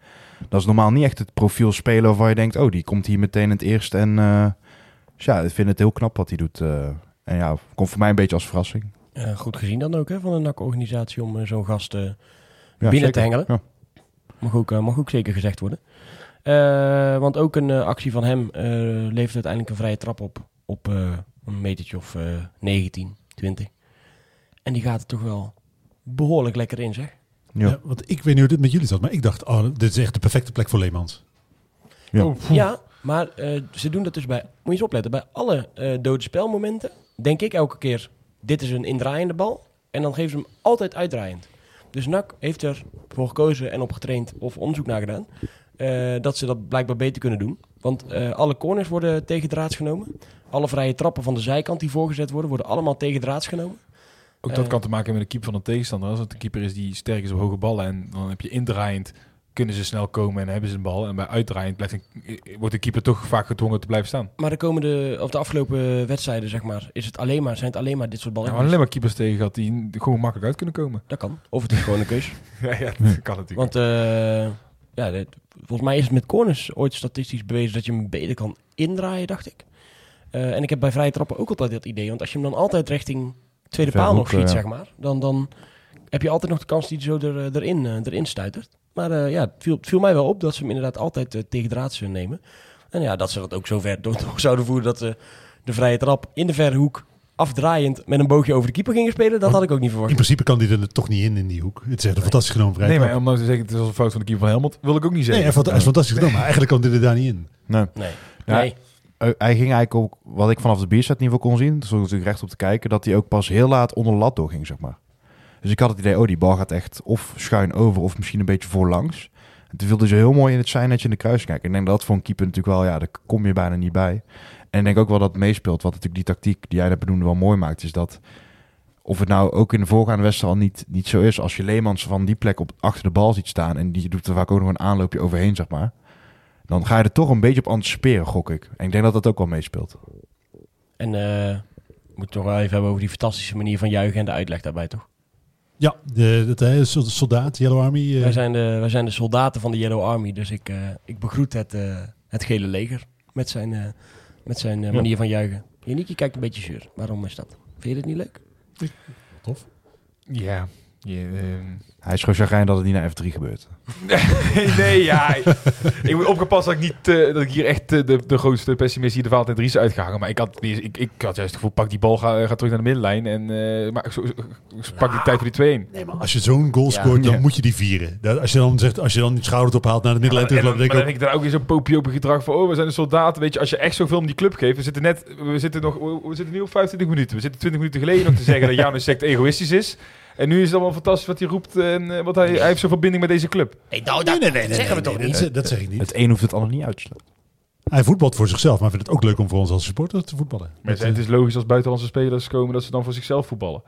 Dat is normaal niet echt het profiel speler waarvan je denkt, oh, die komt hier meteen in het eerst. En eh, dus ja, ik vind het heel knap wat hij doet. eh. en ja, komt voor mij een beetje als verrassing. Goed gezien dan ook hè, van de NAC-organisatie om zo'n gast Ja, binnen zeker. te hengelen. Ja. Mag ook, mag ook zeker gezegd worden. Want ook een actie van hem levert uiteindelijk een vrije trap op. Op een metertje of eh 19, 20. En die gaat er toch wel behoorlijk lekker in, zeg. Ja. Ja, want ik weet niet hoe dit met jullie zat, maar ik dacht, oh, dit is echt de perfecte plek voor Leemans. Ja. Oh, Ja, maar eh, ze doen dat dus bij, moet je eens opletten, bij alle eh dode spelmomenten denk ik elke keer, dit is een indraaiende bal. En dan geven ze hem altijd uitdraaiend. Dus NAC heeft ervoor gekozen en op getraind of onderzoek naar gedaan, eh, dat ze dat blijkbaar beter kunnen doen. Want eh, alle corners worden tegen draads genomen. Alle vrije trappen van de zijkant die voorgezet worden, worden allemaal tegen draads genomen. Ook dat Eh. kan te maken hebben met de keeper van een tegenstander. Als het een keeper is die sterk is op hoge ballen en dan heb je indraaiend, kunnen ze snel komen en hebben ze een bal. En bij uitdraaiend blijft een, wordt de keeper toch vaak gedwongen te blijven staan. Maar de komende, of de afgelopen wedstrijden, zeg maar, is het alleen maar, zijn het alleen maar dit soort Ja, ballen. maar alleen maar keepers tegen gehad die gewoon makkelijk uit kunnen komen. Dat kan. Of het is gewoon een keus. Ja, ja dat kan natuurlijk. Want eh, ja, dit- volgens mij is het met corners ooit statistisch bewezen dat je hem beter kan indraaien, dacht ik. Eh, en ik heb bij vrije trappen ook altijd dat idee. Want als je hem dan altijd richting tweede paal nog schiet, eh, zeg maar, dan, dan heb je altijd nog de kans die hij zo er, erin, eh, erin stuitert. Maar eh, ja, het viel, het viel mij wel op dat ze hem inderdaad altijd eh, tegen draads eh, nemen. En ja, dat ze dat ook zo ver door, door zouden voeren dat ze de vrije trap in de verre hoek afdraaiend met een boogje over de keeper gingen spelen. Dat had ik ook niet In verwacht. principe kan die er toch niet in, in die hoek. Het is echt een fantastisch genomen vrije nee, maar om nou te zeggen, het is als een fout van de keeper van Helmond, wil ik ook niet Nee, zeggen. fant- hij is fantastisch genomen, maar eigenlijk kan dit er daar niet in. Nee. Nee. Ja. nee. Eh, hij ging eigenlijk ook, wat ik vanaf de bierset niveau kon zien, zo natuurlijk recht op te kijken, dat hij ook pas heel laat onder de lat doorging, zeg maar. Dus ik had het idee, oh, die bal gaat echt of schuin over of misschien een beetje voorlangs. En toen hij zo heel mooi in het zijnetje in de kruis kijken. Ik denk dat voor een keeper natuurlijk wel, ja, daar kom je bijna niet bij. En ik denk ook wel dat het meespeelt, wat natuurlijk die tactiek die jij net benoemde wel mooi maakt, is dat of het nou ook in de voorgaande wedstrijd al niet, niet zo is, als je Leemans van die plek op, achter de bal ziet staan en die doet er vaak ook nog een aanloopje overheen, zeg maar. Dan ga je er toch een beetje op anticiperen, gok ik. En ik denk dat dat ook wel meespeelt. En eh we moeten toch wel even hebben over die fantastische manier van juichen en de uitleg daarbij, toch? Ja, de, dat hij is soldaat, Yellow Army. eh, Wij, zijn de, wij zijn de soldaten van de Yellow Army, dus ik, eh, ik begroet het, eh, het gele leger met zijn, eh, met zijn eh, manier van juichen. Janiek, kijkt een beetje zuur. Waarom is dat? Vind je dit niet leuk? tof. Ja. je, ehm, Hij is gewoon dat het niet naar F3 gebeurt. nee, ja. ik, moet opgepast dat ik niet eh, dat ik hier echt eh, de, de grootste pessimist hier de Valentijn Dries uitgehangen. Maar ik had, ik, ik had juist het gevoel, pak die bal, ga, ga terug naar de middenlijn en eh, maar, zo, zo- pak die tijd voor die 2-1. Nee, maar als je zo'n goal Ja. scoort, dan Ja. moet je die vieren. Dat, als je dan zegt, als je dan die schouder ophaalt naar de middenlijn Ja, terug, maar, dan en dan, denk ik dan ook... denk ik dan ook weer zo'n popie gedrag van, oh, we zijn de soldaten. Weet je, als je echt zoveel om die club geeft, we zitten net, we zitten nog, we zitten nu op 25 minuten. We zitten 20 minuten geleden nog te zeggen dat Janus Sect egoïstisch is. En nu is het allemaal fantastisch wat hij roept en eh, wat hij, hij heeft zo'n verbinding met deze club. Nee, nou, Nee, nee, nee, nee, zeggen we nee, toch nee, niet? Dat, dat zeg ik niet. Het een hoeft het ander niet uit te sluiten. Hij voetbalt voor zichzelf, maar vindt het ook leuk om voor ons als supporter te voetballen. Maar Dat, het is logisch als buitenlandse spelers komen dat ze dan voor zichzelf voetballen.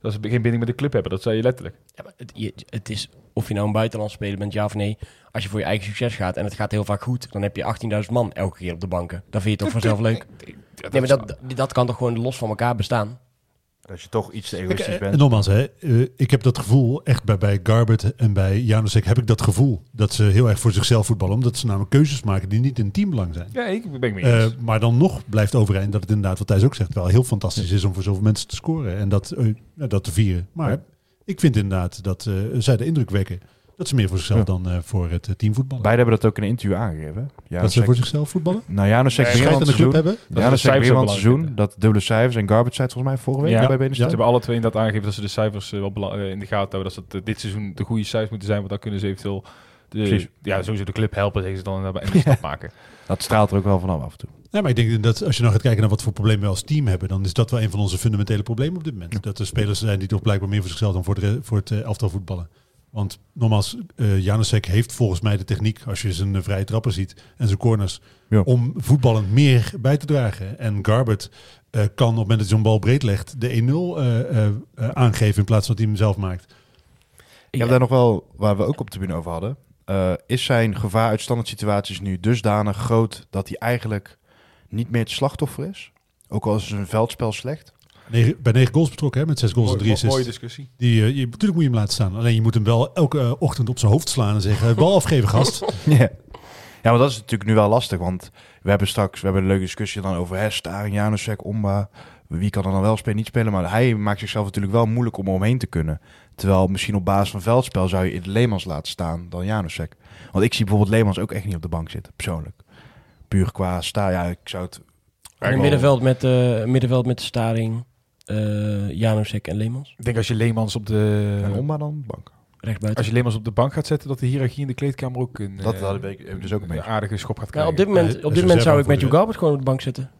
Dat ze geen binding met de club hebben, dat zei je letterlijk. Ja, maar het, je- het is, of je nou een buitenland speler bent, ja of nee. Als je voor je eigen succes gaat en het gaat heel vaak goed, dan heb je 18.000 man elke keer op de banken. Dan vind je het toch vanzelf leuk. Nee, maar dat, dat kan toch gewoon los van elkaar bestaan? Dat je toch iets te egoïstisch eh, bent. nogmaals, hè, eh, ik heb dat gevoel, echt bij, bij Garbert en bij Janusek heb ik dat gevoel. Dat ze heel erg voor zichzelf voetballen, omdat ze namelijk keuzes maken die niet in teambelang zijn. Ja, ik ben ik mee Eh, eens. maar dan nog blijft overeind dat het inderdaad, wat Thijs ook zegt, wel heel fantastisch is om voor zoveel mensen te scoren en dat, dat te vieren. Maar Ja. ik vind inderdaad dat zij de indruk wekken dat ze meer voor zichzelf Ja. dan eh, voor het eh, team voetballen. Beiden hebben dat ook in een interview aangegeven. Ja, dat ze voor zichzelf voetballen? Nou, Janus zegt Scheid van aan het de club seizoen. hebben? Ja, begin van het belangrijk seizoen. Dat dubbele cijfers en garbage het volgens mij vorige week Ja. bij Ze Benestein. hebben alle twee inderdaad aangegeven dat ze de cijfers eh, wel bela- eh, in de gaten houden. Dat ze dit seizoen de goede cijfers moeten zijn, want dan kunnen ze eventueel de, Precies. ja, sowieso de club helpen, zeggen ze dan, en een stap maken. Dat straalt er ook wel vanaf af en toe. Ja, maar ik denk dat als je nou gaat kijken naar wat voor problemen we als team hebben, dan is dat wel een van onze fundamentele problemen op dit moment. Dat er spelers zijn die toch blijkbaar meer voor zichzelf dan voor, de, voor het elftal voetballen. Want nogmaals, eh Janusek heeft volgens mij de techniek, als je zijn eh, vrije trappen ziet en zijn corners, Ja. om voetballend meer bij te dragen. En Garbert eh, kan op het moment dat hij zo'n bal breed legt, de 1-0 eh, eh, eh, aangeven in plaats van dat hij hem zelf maakt. Ik heb daar nog wel, waar we ook op de tribune over hadden. eh, is zijn gevaar uit standaard situaties nu dusdanig groot dat hij eigenlijk niet meer het slachtoffer is? Ook al is zijn veldspel slecht. Negen- bij negen goals betrokken, hè, met zes goals en drie Mooi- mooie assists. discussie. Die, eh, je, natuurlijk moet je hem laten staan. Alleen je moet hem wel elke eh, ochtend op zijn hoofd slaan en zeggen, bal afgeven gast. Ja. ja, maar dat is natuurlijk nu wel lastig. Want we hebben straks we hebben een leuke discussie dan over Staring, Janusek, Omba. Wie kan er dan wel spelen, niet spelen. Maar hij maakt zichzelf natuurlijk wel moeilijk om omheen te kunnen. Terwijl misschien op basis van veldspel zou je in Leemans laten staan dan Janusek. Want ik zie bijvoorbeeld Leemans ook echt niet op de bank zitten, persoonlijk. Puur qua sta, ja, ik zou het... Een middenveld met, eh middenveld met Staring, eh Janusek en Leemans. Ik denk als je Leemans op de, En Omba dan bank. Rechtsbuiten. als je Leemans op de bank gaat zetten, dat de hiërarchie in de kleedkamer ook een, Dat eh, ik heb ik dus ook een aardige schop gaat Ja, krijgen. op dit moment, op is dit moment zou ik voor de- Garbert gewoon op de bank zetten.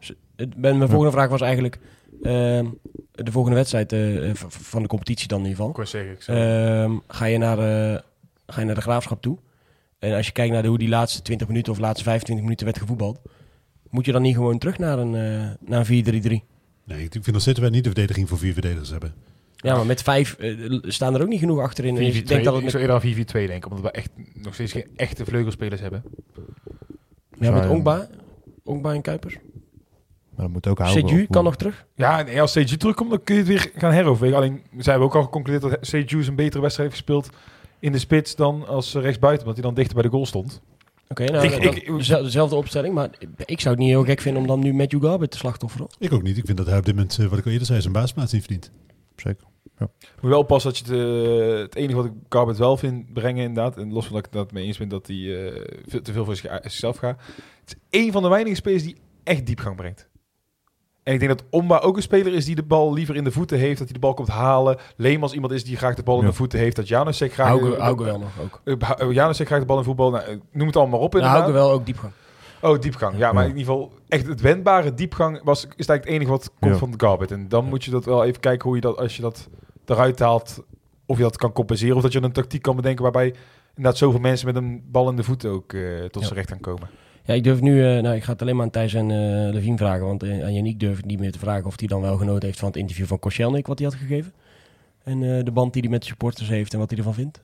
Mijn volgende vraag was eigenlijk ehm, de volgende wedstrijd eh, van de competitie dan in ieder Ik geval. wou zeggen, ik zou- Ehm, ga, je naar, eh, ga je naar de graafschap toe. En als je kijkt naar de, hoe die laatste 20 minuten of laatste 25 minuten werd gevoetbald. Moet je dan niet gewoon terug naar een, eh, naar een 4-3-3? Nee, ik vind nog steeds dat wij niet de verdediging voor vier verdedigers hebben. Ja, maar met vijf eh, staan er ook niet genoeg achterin. 4-4-2, ik denk dat het ik met, zou eerder aan 4-4-2 denken, omdat we echt nog steeds geen echte vleugelspelers hebben. ja, met Ongba, Ongba en Kuipers. Maar dat moet ook houden. Seju kan nog terug. Ja, en als CG terugkomt, dan kun je het weer gaan heroverwegen. Alleen zijn we ook al geconcludeerd dat CG een betere wedstrijd heeft gespeeld in de spits dan als rechtsbuiten, omdat hij dan dichter bij de goal stond. Oké, nou, Ik- dan- dezelfde- opstelling. Maar ik zou het niet heel gek vinden om dan nu Matthew Garbert te slachtofferen. Ik ook niet. Ik vind dat hij op dit moment, eh, wat ik al eerder zei, zijn baasplaats niet verdient. Zeker. Moet wel oppassen dat je het, eh, het enige wat ik Garbert wel vind brengen inderdaad, en los van dat ik dat mee eens ben dat hij eh, veel te veel voor zich- zichzelf gaat. Het is één van de weinige spelers die echt diepgang brengt. En ik denk dat Omba ook een speler is die de bal liever in de voeten heeft, dat hij de bal komt halen. Leemans iemand is die graag de bal in Ja. de voeten heeft, dat Janusek graag... Hauge, eh, Hauge wel nog ook. eh, Ha- Janusek graag de bal in voetbal. Nou, eh, noem het allemaal maar op Nou, inderdaad. Hauge wel ook diepgang. Oh, diepgang. Ja, maar in ieder geval echt het wendbare diepgang was, is eigenlijk het enige wat komt Ja. van Garbet. En dan moet je dat wel even kijken hoe je dat, als je dat eruit haalt, of je dat kan compenseren. Of dat je een tactiek kan bedenken waarbij inderdaad zoveel mensen met een bal in de voeten ook eh, tot Ja. z'n recht gaan komen. Ja, ik durf nu, eh, nou, ik ga het alleen maar aan Thijs en eh Levine vragen, want eh, aan Yannick durf ik niet meer te vragen of hij dan wel genoten heeft van het interview van Koscielnik, wat hij had gegeven. En de band die hij met de supporters heeft en wat hij ervan vindt.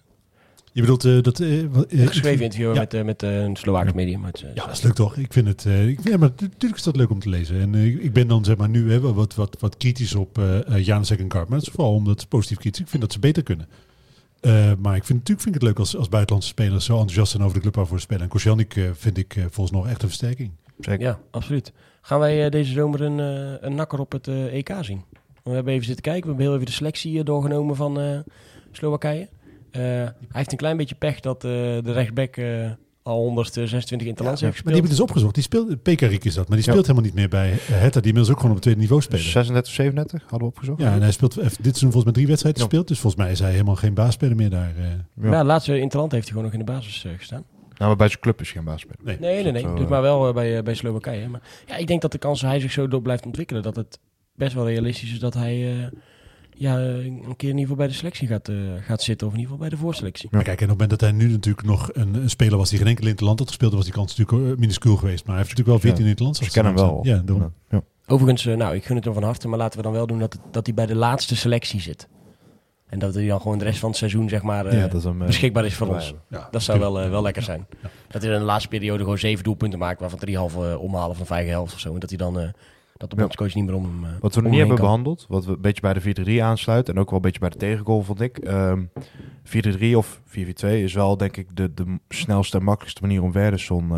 Je bedoelt eh, dat... wat- Een geschreven interview ja. met, eh, met een Slovaaks medium. Maar het, Ja, dat is leuk toch? Ik vind het. ik, ja, maar natuurlijk is dat leuk om te lezen. En ik ben dan zeg maar nu hè, wel wat, wat, wat kritisch op uh, Janusek en Karp. Maar dat is vooral omdat het positief kritisch. Ik vind dat ze beter kunnen. Eh, maar ik vind natuurlijk vind ik het leuk als, als buitenlandse spelers zo enthousiast zijn over de club waarvoor ze spelen. En Koscielnik eh, vind ik eh, volgens nog echt een versterking. Zeker. Ja, absoluut. Gaan wij deze zomer een, een nakker op het EK zien? We hebben even zitten kijken. We hebben heel even de selectie doorgenomen van eh, Slowakije. Eh, hij heeft een klein beetje pech dat eh, de rechtsback eh, al 126 interlands heeft Maar die hebben gespeeld. dus opgezocht. Die speelt, Pekarik is dat. Maar die Ja. speelt helemaal niet meer bij eh, Hertha. Die inmiddels ook gewoon op het tweede niveau spelen. 36, 37 hadden we opgezocht. Ja, en hij speelt heeft dit seizoen volgens mij drie wedstrijden Ja. gespeeld. Dus volgens mij is hij helemaal geen baasspeler meer daar. eh. Ja. Ja, laatste interland heeft hij gewoon nog in de basis eh, gestaan. Nou, maar bij zijn club is geen baasspeler. Nee. Nee, nee, nee. Zo, Dus eh, maar wel eh, bij, eh, bij Slowakije. Maar ja, ik denk dat de kans dat hij zich zo door blijft ontwikkelen, dat het best wel realistisch is dat hij eh, ja, een keer in ieder geval bij de selectie gaat, eh, gaat zitten. Of in ieder geval bij de voorselectie. Maar kijk, en op het moment dat hij nu natuurlijk nog een, een speler was die geen enkel interland had gespeeld, was die kans natuurlijk eh, minuscuul geweest. Maar hij heeft natuurlijk wel 14 Ja. interlands. Ze kennen hem wel. Ja, daarom. Ja. Overigens, eh, nou, ik gun het hem van harte, maar laten we dan wel doen dat, het, dat hij bij de laatste selectie zit. En dat hij dan gewoon de rest van het seizoen, zeg maar, Ja, dat is hem, beschikbaar is voor ons. Ja, Dat zou wel, wel lekker zijn. Ja. Dat hij in de laatste periode gewoon zeven doelpunten maakt, waarvan drie halve omhalen van vijf helft of zo. En dat hij dan, eh, dat de Ja. bondscoach niet meer om hem, eh, Wat we nog om niet hem hebben kan. behandeld, wat we een beetje bij de 4-3 aansluit en ook wel een beetje bij de tegengoal vond ik. Ehm 4-3 of 4-4-2 is wel denk ik de, de snelste en makkelijkste manier om Werderson uh,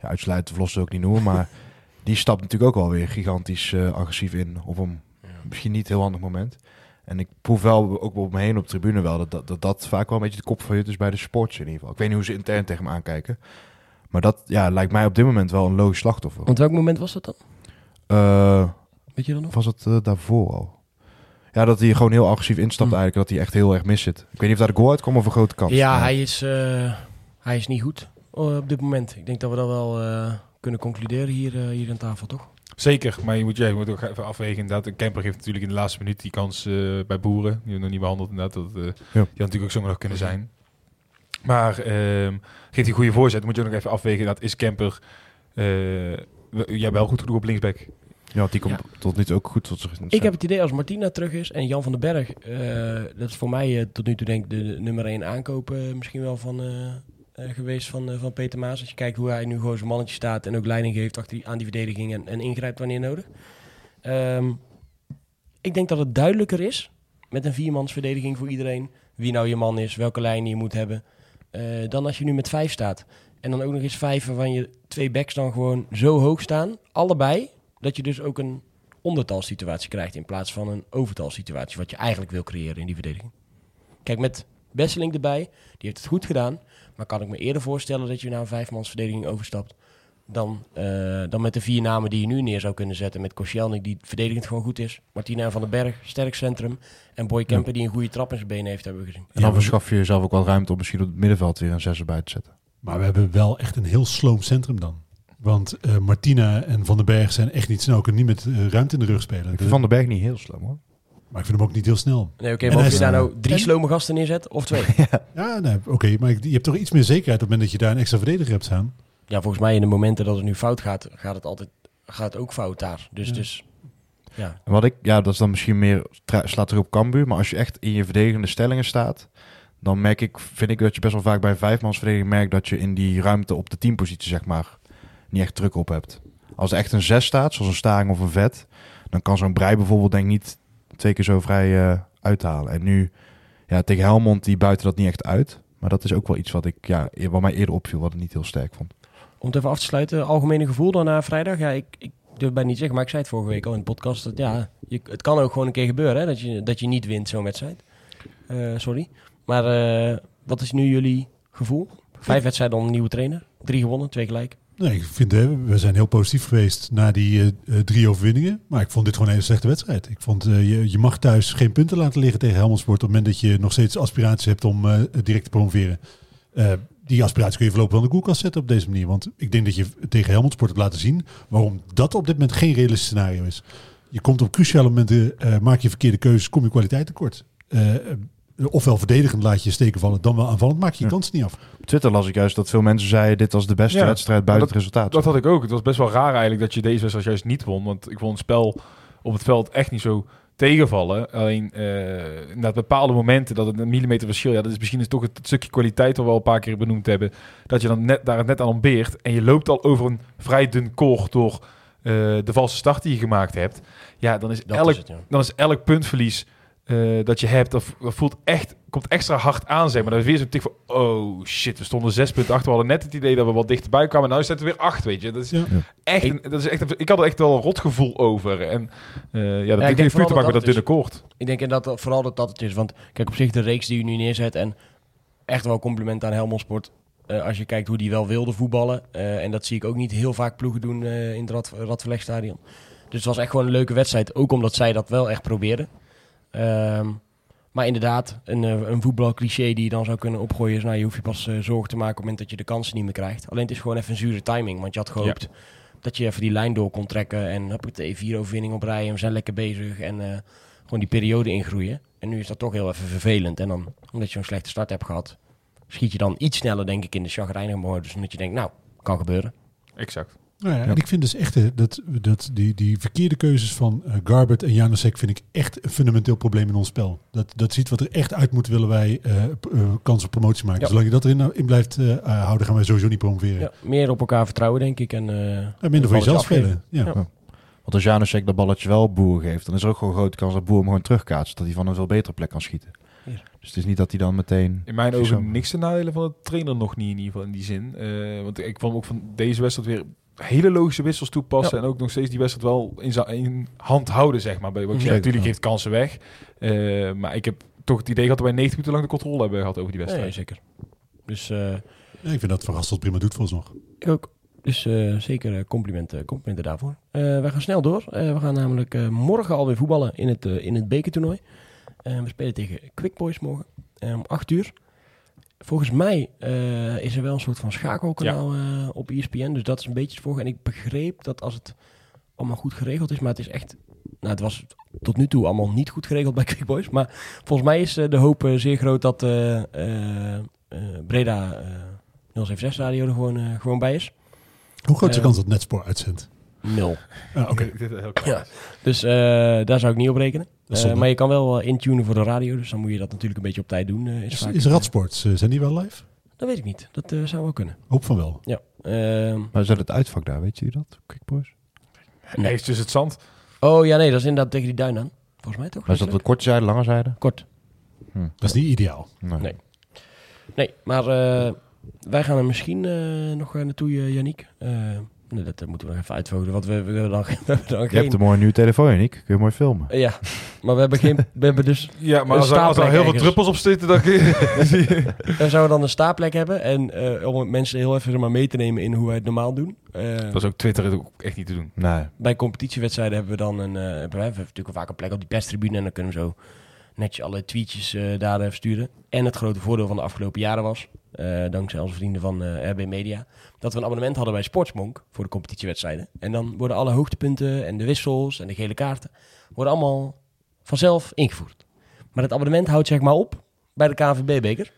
ja, uitsluiten te verlossen ook niet noemen. Maar die stapt natuurlijk ook wel weer gigantisch uh, agressief in op een misschien niet heel handig moment. En ik proef wel ook op me heen op de tribune wel dat dat, dat, dat vaak wel een beetje de kop van je is bij de sports in ieder geval. Ik weet niet hoe ze intern tegen hem aankijken. Maar dat ja, lijkt mij op dit moment wel een logisch slachtoffer. Want welk moment was dat dan? Uh, Weet je dat nog? Was het uh, daarvoor al? Ja, dat hij gewoon heel agressief instapt Hm. eigenlijk. Dat hij echt heel erg mis zit. Ik weet niet of daar de goal uitkwam of een grote kans. Ja, Maar- hij is, eh, hij is niet goed eh, op dit moment. Ik denk dat we dat wel eh, kunnen concluderen hier, eh, hier aan tafel, toch? Zeker, maar je moet, ja, je moet ook even afwegen. Inderdaad, een camper heeft natuurlijk in de laatste minuut die kans eh, bij Boeren. Die hebben we nog niet behandeld. Inderdaad, dat eh, die had natuurlijk ook zomaar nog kunnen zijn. Maar ehm geeft hij een goede voorzet, moet je ook nog even afwegen. Dat is camper ja, wel goed genoeg op linksback. Ja, want die komt tot nu toe ook goed tot zich. Ik heb het idee als Martina terug is en Jan van den Berg, eh, dat is voor mij eh, tot nu toe denk ik de nummer 1 aankoop eh, misschien wel van, geweest van, van Peter Maas. Als je kijkt hoe hij nu gewoon zijn mannetje staat en ook leiding geeft achter die, aan die verdediging en, en ingrijpt wanneer nodig. Ehm, ik denk dat het duidelijker is met een viermansverdediging voor iedereen wie nou je man is, welke lijn je moet hebben, eh, dan als je nu met vijf staat. En dan ook nog eens vijf waarvan je twee backs dan gewoon zo hoog staan, allebei, dat je dus ook een ondertalsituatie krijgt in plaats van een overtalsituatie, wat je eigenlijk wil creëren in die verdediging. Kijk, met Besseling erbij, die heeft het goed gedaan, maar kan ik me eerder voorstellen dat je naar een vijfmansverdediging overstapt dan, eh, dan met de vier namen die je nu neer zou kunnen zetten. Met Koscielnik, die verdedigend gewoon goed is. Martina van den Berg, sterk centrum. En Boy Kemper, die een goede trap in zijn benen heeft, hebben we gezien. En dan verschaf je jezelf ook wel ruimte om misschien op het middenveld weer een zes erbij te zetten. Maar we hebben wel echt een heel sloom centrum dan. Want eh, Martina en Van den Berg zijn echt niet snel. Kunnen niet met eh, ruimte in de rug spelen. Ik vind Van den Berg niet heel slim hoor. Maar ik vind hem ook niet heel snel. Nee, oké, En maar of je daar nou drie en- slome gasten neerzet of twee? Ja, nee, oké. maar je hebt toch iets meer zekerheid op het moment dat je daar een extra verdediger hebt staan. ja, volgens mij in de momenten dat het nu fout gaat, gaat het altijd gaat het ook fout daar. Dus, Ja. dus ja. En wat ik, ja, dat is dan misschien meer slaat terug op Cambuur. Maar als je echt in je verdedigende stellingen staat, dan merk ik, vind ik dat je best wel vaak bij een vijfmansverdediging merkt dat je in die ruimte op de teampositie, zeg maar, niet echt druk op hebt. Als er echt een zes staat, zoals een staring of een vet, dan kan zo'n brei bijvoorbeeld denk ik niet twee keer zo vrij eh, uithalen. En nu, ja, tegen Helmond, die buiten dat niet echt uit. Maar dat is ook wel iets wat ik, ja, wat mij eerder opviel, wat ik niet heel sterk vond. Om het even af te sluiten, algemene gevoel dan na vrijdag. Ja, ik, ik durf bij niet zeggen, maar ik zei het vorige week al in de podcast. Dat, ja, je, het kan ook gewoon een keer gebeuren hè, dat, je, dat je niet wint zo'n wedstrijd. Eh, sorry. Maar eh, wat is nu jullie gevoel? Vijf wedstrijden onder een nieuwe trainer. Drie gewonnen, twee gelijk. Nee, ik vind, hè, we zijn heel positief geweest na die eh, eh, drie overwinningen. Maar ik vond dit gewoon een hele slechte wedstrijd. Ik vond, eh, je, je mag thuis geen punten laten liggen tegen Helmond Sport... op het moment dat je nog steeds aspiraties hebt om eh, direct te promoveren. Eh, die aspiratie kun je voorlopig wel in de koelkast zetten op deze manier. Want ik denk dat je tegen Helmond Sport hebt laten zien waarom dat op dit moment geen realistisch scenario is. Je komt op cruciale momenten, eh, maak je verkeerde keuzes, kom je kwaliteit tekort. Ofwel verdedigend laat je je steken vallen, dan wel aanvallend maak je je Ja. kans niet af. Op Twitter las ik juist dat veel mensen zeiden... dit was de beste Ja, wedstrijd buiten dat- het resultaat. Dat had ik ook. Het was best wel raar eigenlijk dat je deze wedstrijd juist niet won. Want ik vond het spel op het veld echt niet zo tegenvallen. Alleen eh na bepaalde momenten dat het een millimeter verschil... Ja, dat is misschien is toch het stukje kwaliteit dat we al een paar keer benoemd hebben. Dat je dan net, daar het net aan ontbeert. En je loopt al over een vrij dun koord door eh, de valse start die je gemaakt hebt. Ja, dan is, Dat elk, is het, ja. dan is elk puntverlies eh, dat je hebt, dat, voelt echt, komt extra hard aan, zeg maar. Dan is weer zo'n tik van, oh shit, we stonden zes punten achter. We hadden net het idee dat we wat dichterbij kwamen. Nou zitten we weer acht, weet je. Dat is Ja. echt, een, dat is echt een- ik had er echt wel een rotgevoel over. En eh, ja, dat ik denk heeft puur te maken met dat dat dunne koord. Ik denk dat dat vooral dat dat het is. Want kijk, op zich de reeks die u nu neerzet en echt wel compliment aan Helmond Sport. eh, als je kijkt hoe die wel wilde voetballen. eh, en dat zie ik ook niet heel vaak ploegen doen eh, in het Rad, Radverlegstadion. Dus het was echt gewoon een leuke wedstrijd. Ook omdat zij dat wel echt probeerden. Ehm, maar inderdaad, een, eh, een voetbalcliché die je dan zou kunnen opgooien is... Nou, je hoeft je pas eh, zorgen te maken op het moment dat je de kansen niet meer krijgt. Alleen het is gewoon even een zure timing. Want je had gehoopt dat je even die lijn door kon trekken. En heb ik de vier overwinning op rij en we zijn lekker bezig. En eh, gewoon die periode ingroeien. En nu is dat toch heel even vervelend. En dan, omdat je een slechte start hebt gehad, schiet je dan iets sneller, denk ik, in de chagrijnige modus. Omdat je denkt, nou, kan gebeuren. Exact. Nou ja, En ik vind dus echt eh, dat, dat die, die verkeerde keuzes van eh, Garbert en Janusek vind ik echt een fundamenteel probleem in ons spel. Dat, dat ziet wat er echt uit moet willen wij eh, p- eh, kans op promotie maken. Ja. Zolang je dat erin in blijft houden, gaan wij sowieso niet promoveren. Ja, meer op elkaar vertrouwen, denk ik. En, eh, En minder voor jezelf spelen. Ja. Ja. Want als Janusek dat balletje wel Boer geeft... dan is er ook gewoon een grote kans dat Boer hem gewoon terugkaatst. Dat hij van een veel betere plek kan schieten. Hier. Dus het is niet dat hij dan meteen... In mijn ogen niks te nadelen van de trainer nog niet in ieder geval in die zin. Eh, want ik kwam ook van deze wedstrijd weer hele logische wissels toepassen. En ook nog steeds die wedstrijd wel in, in hand houden, zeg maar. Bij, wat ik zeg, Zeker, natuurlijk ja. heeft kansen weg. Eh, maar ik heb toch het idee gehad dat wij 90 minuten lang de controle hebben gehad over die wedstrijd. zeker. Dus eh, Ja, ik vind dat Van Gastel prima doet volgens nog. ik ook. Dus eh, zeker complimenten, complimenten daarvoor. Eh, we gaan snel door. Eh, we gaan namelijk eh, morgen alweer voetballen in het, in het bekertoernooi. Eh, we spelen tegen Quick Boys morgen om 8 uur. Volgens mij eh, is er wel een soort van schakelkanaal eh, op ESPN. Dus dat is een beetje het volgen. En ik begreep dat als het allemaal goed geregeld is, maar het is echt... Nou, het was tot nu toe allemaal niet goed geregeld bij Quick Boys. Maar volgens mij is eh, de hoop zeer groot dat eh, eh, eh, Breda eh 076 Radio er gewoon, gewoon bij is. Hoe groot is de kans dat Netspoor uitzendt? Nul. Ah, Oké, dat Ja. is. Dus eh, daar zou ik niet op rekenen. dat is Eh, maar je kan wel eh, intunen voor de radio, dus dan moet je dat natuurlijk een beetje op tijd doen. is Is, is Radsports, zijn die wel live? Dat weet ik niet. Dat eh, zou wel kunnen. Hoop van wel. Ja. Ehm, Maar zet het uitvak daar, weet je dat? Quick Boys? Nee, het is dus het zand. oh ja, nee, dat is inderdaad tegen die duin aan. Volgens mij toch? Maar is dat de korte zijde, lange zijde? Kort. Dat is niet ideaal. Nee. Nee, maar eh, wij gaan er misschien eh, nog naartoe, Yannick. Nee, dat moeten we nog even uitvogelen, want we, we hebben dan, we hebben dan Je geen... hebt een mooie nieuwe telefoon, Yannick. Kun je mooi filmen. Ja, maar we hebben, geen, we hebben dus... Ja, maar als er, als er staafplek heel veel druppels op zitten, dan kun je... Daar zouden we dan een staplek hebben. En eh, om mensen heel even maar, mee te nemen in hoe wij het normaal doen. Eh, Dat is ook Twitter ook echt niet te doen. Nee. bij competitiewedstrijden hebben we dan een, eh, hebben wij hebben natuurlijk vaak een plek op die perstribune. En dan kunnen we zo netjes alle tweetjes eh, daar even sturen. En het grote voordeel van de afgelopen jaren was, eh, dankzij onze vrienden van eh, RB Media, dat we een abonnement hadden bij Sportsmonk voor de competitiewedstrijden. En dan worden alle hoogtepunten en de wissels en de gele kaarten worden allemaal vanzelf ingevoerd. Maar het abonnement houdt zeg maar op bij de KNVB-beker.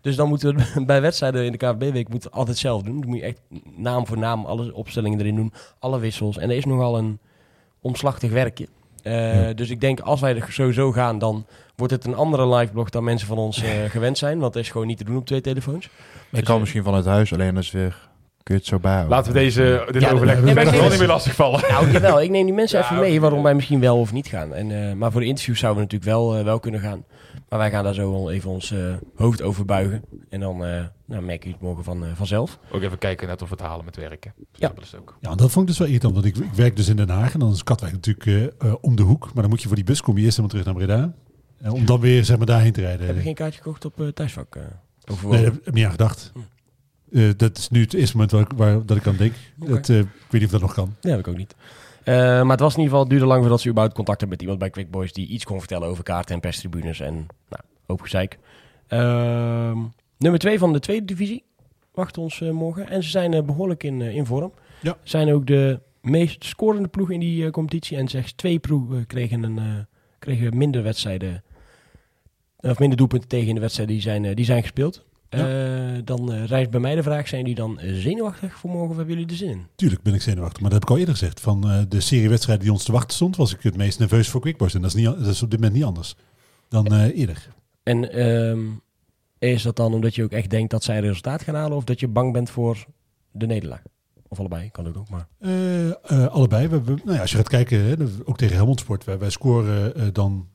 Dus dan moeten we bij wedstrijden in de KNVB-week moeten altijd zelf doen. Dan moet je echt naam voor naam alle opstellingen erin doen, alle wissels. En er is nogal een omslachtig werkje. Eh, Ja. Dus ik denk als wij er sowieso gaan, dan wordt het een andere liveblog dan mensen van ons eh, gewend zijn. Want dat is gewoon niet te doen op twee telefoons. Ik Dus, kan eh, misschien vanuit huis, alleen dat is weer... Kun je het zo bijhouden? Laten we deze, dit Ja, overleg nee, mensen ik wel niet meer lastigvallen. Nou, jawel. Ik neem die mensen Ja, even mee waarom wij misschien wel of niet gaan. En, eh, maar voor de interviews zouden we natuurlijk wel, wel kunnen gaan. Maar wij gaan daar zo wel even ons eh, hoofd over buigen. En dan eh nou, merk je het morgen van, eh, vanzelf. Ook even kijken net of we het halen met werken. Ja. Dat is ook. Ja, dat vond ik dus wel irritant. Want ik, ik werk dus in Den Haag en dan is Katwijk natuurlijk om de hoek. Maar dan moet je voor die bus komen je eerst helemaal terug naar Breda. En om dan weer zeg maar daarheen te rijden. Heb je geen kaartje gekocht op eh thuisvak? eh over Nee, daar heb ik niet aan gedacht. Hm. Eh, dat is nu het eerste moment waar, ik- waar, dat ik aan denk. Eh, ik weet niet of dat nog kan. Nee, heb ik ook niet. Eh, maar het was in ieder geval, duurde lang voordat ze überhaupt contact hebben met iemand bij Quick Boys die iets kon vertellen over kaarten en perstribunes en nou, hoop gezeik. Ehm, nummer 2 van de tweede divisie wachten ons eh, morgen. En ze zijn eh, behoorlijk in, in vorm. Ja. Zijn ook de meest scorende ploeg in die competitie. En slechts twee ploegen kregen, een, kregen minder wedstrijden. Of minder doelpunten tegen in de wedstrijden die zijn, die zijn gespeeld. Ja. Eh, dan eh, rijst bij mij de vraag: zijn jullie dan zenuwachtig voor morgen of hebben jullie er zin in? Tuurlijk ben ik zenuwachtig, maar dat heb ik al eerder gezegd. Van eh, de serie wedstrijden die ons te wachten stond, was ik het meest nerveus voor Quickboys. En dat is, niet, dat is op dit moment niet anders dan eerder. En ehm, is dat dan omdat je ook echt denkt dat zij resultaat gaan halen, of dat je bang bent voor de nederlaag? Of allebei, kan ook ook. Maar allebei. We, we- nou ja, als je gaat kijken, hè, ook tegen Helmond Sport, wij, wij scoren dan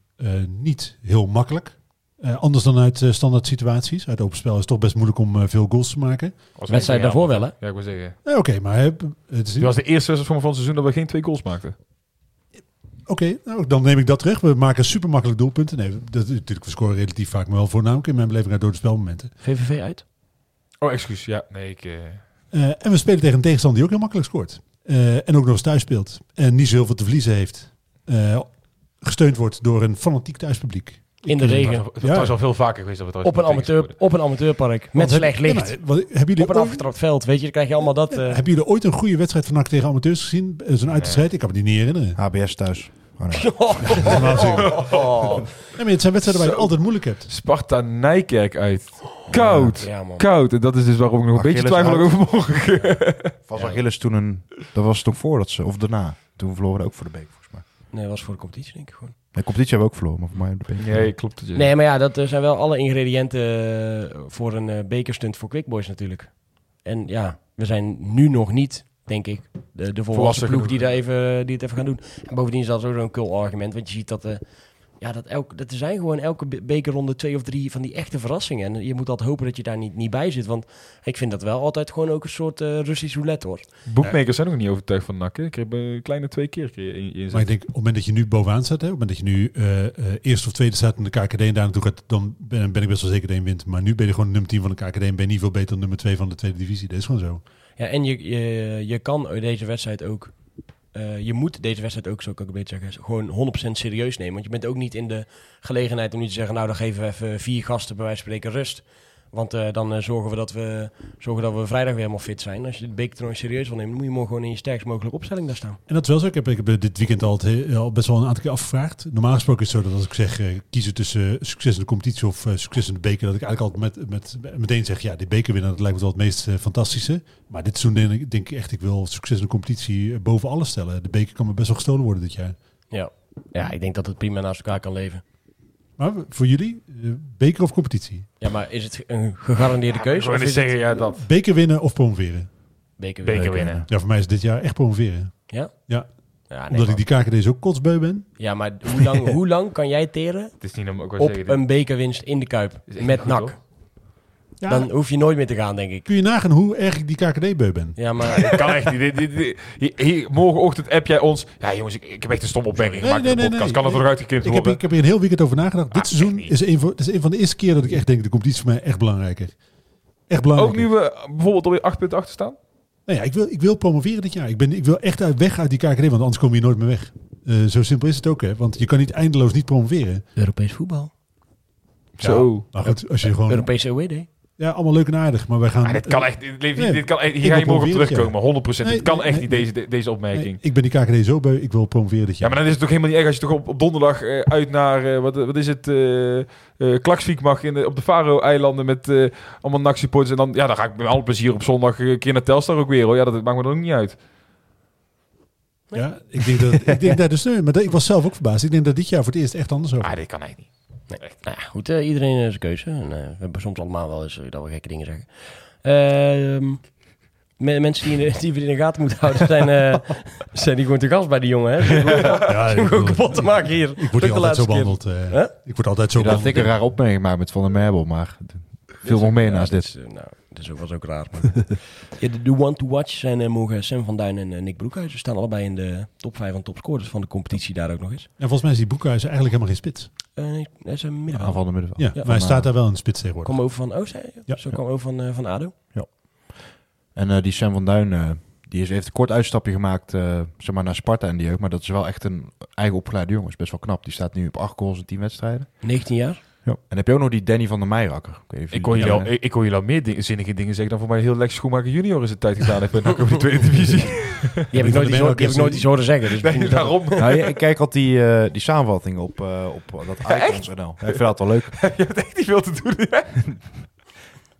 niet heel makkelijk. Eh, anders dan uit eh, standaard situaties. Uit open spel is het toch best moeilijk om eh, veel goals te maken. Was wedstrijd daarvoor wel, hè? Ja, ik wil zeggen. Oké, maar het was de eerste wedstrijd van het seizoen dat we geen twee goals maakten. Oké, nou, dan neem ik dat terug. We maken super makkelijk doelpunten. Nee, dat, natuurlijk, we scoren relatief vaak, maar wel voornamelijk in mijn beleving uit door de spelmomenten. VVV uit? Oh, excuus. Ja, nee, ik... en we spelen tegen een tegenstander die ook heel makkelijk scoort. Eh, en ook nog eens thuis speelt. En niet zo heel veel te verliezen heeft. Eh, gesteund wordt door een fanatiek thuispubliek. In de Het regen. was, het was Ja. al veel vaker geweest dat we Op een, amateur, op een amateurpark. Met slecht licht. Ja, maar, wat- hebben jullie op een ooit- afgetrapt veld, weet je. Dan krijg je allemaal dat. eh, Hebben jullie ooit een goede wedstrijd van NAC tegen amateurs gezien? Eh, Zo'n uitwedstrijd? Ik kan me die niet herinneren. HBS thuis. Oh, nee. Oh. Nee, maar het zijn wedstrijden waar je het altijd moeilijk hebt. Sparta Nijkerk uit. Koud. Ja, man. Koud. En dat is dus waarom ik nog een beetje twijfel over morgen. Was Achilles toen een... Dat was toch voordat ze... Of daarna. Toen verloren we ook voor de beker, volgens mij. Nee, dat was voor de competitie, denk ik gewoon. De competitie hebben we ook verloren, maar voor mij op de beker. Nee, klopt. het. Nee, maar ja, dat zijn wel alle ingrediënten eh, voor een eh, bekerstunt voor Quickboys natuurlijk. En ja, we zijn nu nog niet, denk ik, de, de volwassen Volwassen ploeg die, daar even, die het even gaan doen. En bovendien is dat ook zo'n cool argument, want je ziet dat... eh, ja, dat, elk, dat er zijn gewoon elke be- bekerronde twee of drie van die echte verrassingen. En je moet altijd hopen dat je daar niet, niet bij zit. Want ik vind dat wel altijd gewoon ook een soort eh Russisch roulette hoor. Boekmakers zijn nog niet overtuigd van NAC. hè. Ik heb een kleine twee keer in, in, Maar ik denk, op het moment dat je nu bovenaan staat, hè, op het moment dat je nu eh eh, eerste of tweede staat in de KKD en daar naartoe gaat, dan ben, ben ik best wel zeker dat je wint. Maar nu ben je gewoon nummer 10 van de KKD en ben je niet veel beter dan nummer 2 van de tweede divisie. Dat is gewoon zo. Ja, en je, je, je kan deze wedstrijd ook. Eh, je moet deze wedstrijd ook, zo kan ik beter zeggen, gewoon 100% serieus nemen. Want je bent ook niet in de gelegenheid om nu te zeggen, nou dan geven we even vier gasten bij wijze van spreken rust. Want eh, dan eh, zorgen, we dat we, zorgen dat we vrijdag weer helemaal fit zijn. Als je de bekertoernooi serieus wil nemen, moet je morgen gewoon in je sterkst mogelijke opstelling daar staan. En dat is wel zo. Ik heb, ik heb dit weekend al, het al best wel een aantal keer afgevraagd. Normaal gesproken is het zo dat als ik zeg eh, kiezen tussen succes in de competitie of succes in de beker, dat ik eigenlijk altijd met, met, meteen zeg, ja, die beker winnen, dat lijkt me wel het meest fantastische. Maar dit seizoen denk ik, denk ik echt, ik wil succes in de competitie boven alles stellen. De beker kan me best wel gestolen worden dit jaar. Ja. ja, ik denk dat het prima naast elkaar kan leven. Maar voor jullie, eh, beker of competitie? Ja, maar is het een gegarandeerde keuze? Is het zeggen, ja, dat. Beker winnen of promoveren? beker, Beker winnen. Ja, voor mij is dit jaar echt promoveren. Ja? Ja. Ja, nee, Omdat ik die KKD's ook kotsbeu ben. ja, maar hoe lang, hoe lang kan jij teren Het is niet om ook op zeggen. een bekerwinst in de Kuip met NAC? Ja, Dan hoef je nooit meer te gaan, denk ik. kun je nagaan hoe erg ik die KKD-beu ben. Ja, maar Dat kan echt niet. Dit- dit- dit- hier- hier- morgenochtend app jij ons. Ja, jongens, ik, ik heb echt een stomme opmerking Nee, gemaakt nee, in de nee, podcast. nee. kan het eruit geknipt Ik heb, worden? ik heb hier een heel weekend over nagedacht. Dit Ah, seizoen echt niet. is een, van, is een van de eerste keren dat ik echt denk, de competitie is voor mij echt belangrijker. Echt belangrijker. Ook nu we bijvoorbeeld alweer acht punten achter staan? Nou ja, ik, wil, ik wil promoveren dit jaar. Ik, ben, ik wil echt uit, weg uit die KKD, want anders kom je nooit meer weg. Eh, zo simpel is het ook, hè. Want je kan niet eindeloos niet promoveren. Europees voetbal. Zo. Maar goed, als je gewoon... Europese OED. Ja, allemaal leuk en aardig, maar wij gaan... Maar dit kan echt, dit, Nee, dit kan echt, hier ga je morgen op terugkomen, 100%. Nee, dit kan nee, echt niet, deze, de- deze opmerking. Ik ben die KKD zo beu, ik wil promoveren dit Ja, jaar. maar dan is het toch helemaal niet erg als je toch op, op donderdag eh, uit naar, eh, wat, wat is het, Klaksvik mag in de, op de Faro-eilanden met allemaal NAC-supporters. En dan, ja, dan ga ik met alle plezier op zondag een keer naar Telstar ook weer, hoor. Ja, dat maakt me dan ook niet uit. Ja, ik denk dat, ik denk dat dus, nee, maar dat- ik was zelf ook verbaasd. Ik denk dat dit jaar voor het eerst echt anders over. Ah, dit kan echt niet. Nou ja, goed, eh, iedereen heeft zijn keuze. En, eh, we hebben soms allemaal wel eens eh, dat we gekke dingen zeggen. Ehm, me- mensen die, in de- die we in de gaten moeten houden zijn, eh, zijn die gewoon te gast bij die jongen. Hè? Ze zijn Ja, ik gewoon kapot te maken hier. ik word hier altijd zo behandeld. eh. Huh? Ik word altijd zo dacht ik behandeld. een rare opmerking gemaakt met Van der Merbel, maar veel nog meer naast dit. Is, eh, nou, dat is ook raar. Maar. ja, de, de one to watch zijn eh, morgen Sam van Duin en eh, Nick Broekhuizen. staan allebei in de top 5 van topscorers van de competitie daar ook nog eens. En volgens mij is die Boekhuizen eigenlijk helemaal geen spits. Eh nee, dat is een middenveld. Aanval in de middenveld. Ja, Ja, maar hij van, staat daar wel in de spits tegenwoordig. Kom over van Oost? Ja. Zo kwam over van, eh, van ADO. En eh, die Sam van Duin, eh, die is, heeft een kort uitstapje gemaakt eh, zeg maar, naar Sparta en die ook. Maar dat is wel echt een eigen opgeleide jongen. Is best wel knap. Die staat nu op acht goals in 10 wedstrijden. 19 jaar. Ja. En heb je ook nog die Danny van der of Ik hoor je die al, ik, ik hoor je al meer zinnige dingen zeggen dan voor mij heel Lex Schoenmaker junior is het tijd gedaan heeft NAC op de tweede divisie. Die heb ik nooit, iets, hoor- die heb ik nooit iets horen zeggen. Dus Nee, dat- daarom. Nou, ja, ik kijk altijd die, eh, die samenvatting op, eh, op dat icons.nl. Ja, ik vind dat wel leuk. je hebt echt niet veel te doen. hè?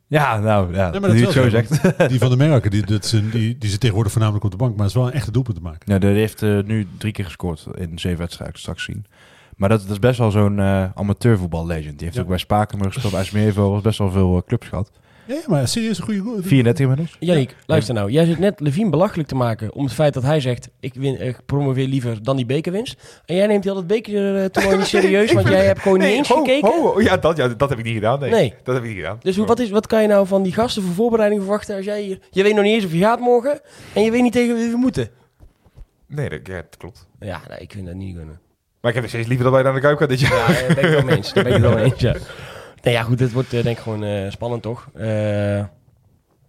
Ja, nou, ja, Ja, maar nu dat je is het zo zegt. Die van de Merken, die, dat zijn, die, die zit tegenwoordig voornamelijk op de bank. Maar het is wel een echte doelpunt te maken. Ja, die heeft eh, nu drie keer gescoord in zeven wedstrijden, straks zien. Maar dat, dat is best wel zo'n eh amateurvoetbal-legend. Die heeft Ja. ook bij Spakenburg gespeeld, bij Smeervogels, best wel veel eh, clubs gehad. Ja, ja, maar serieus een goede goal. 34 inmiddels. Yannick, luister nou. Jij zit net Levine belachelijk te maken om het feit dat hij zegt... ik, win, ik promoveer liever dan die bekerwinst. En jij neemt heel dat bekertoernooi niet serieus... want jij hebt gewoon niet eens ho, gekeken. ho. Ja, dat, ja, dat heb ik niet gedaan. Nee, Nee. dat heb ik niet gedaan. Dus wat, is, wat kan je nou van die gasten voor voorbereiding verwachten... als jij hier... Je weet nog niet eens of je gaat morgen... en je weet niet tegen wie we moeten. Nee, dat, ja, dat klopt. Ja, nee, ik vind dat niet kunnen. Maar ik heb nog steeds liever dat wij naar de Kuip gaan dit jaar. Ja, daar ben ik het wel mee eens. Daar ben ik het wel mee eens, ja. Nee, ja, goed, het wordt eh, denk ik gewoon eh, spannend, toch? Eh, laten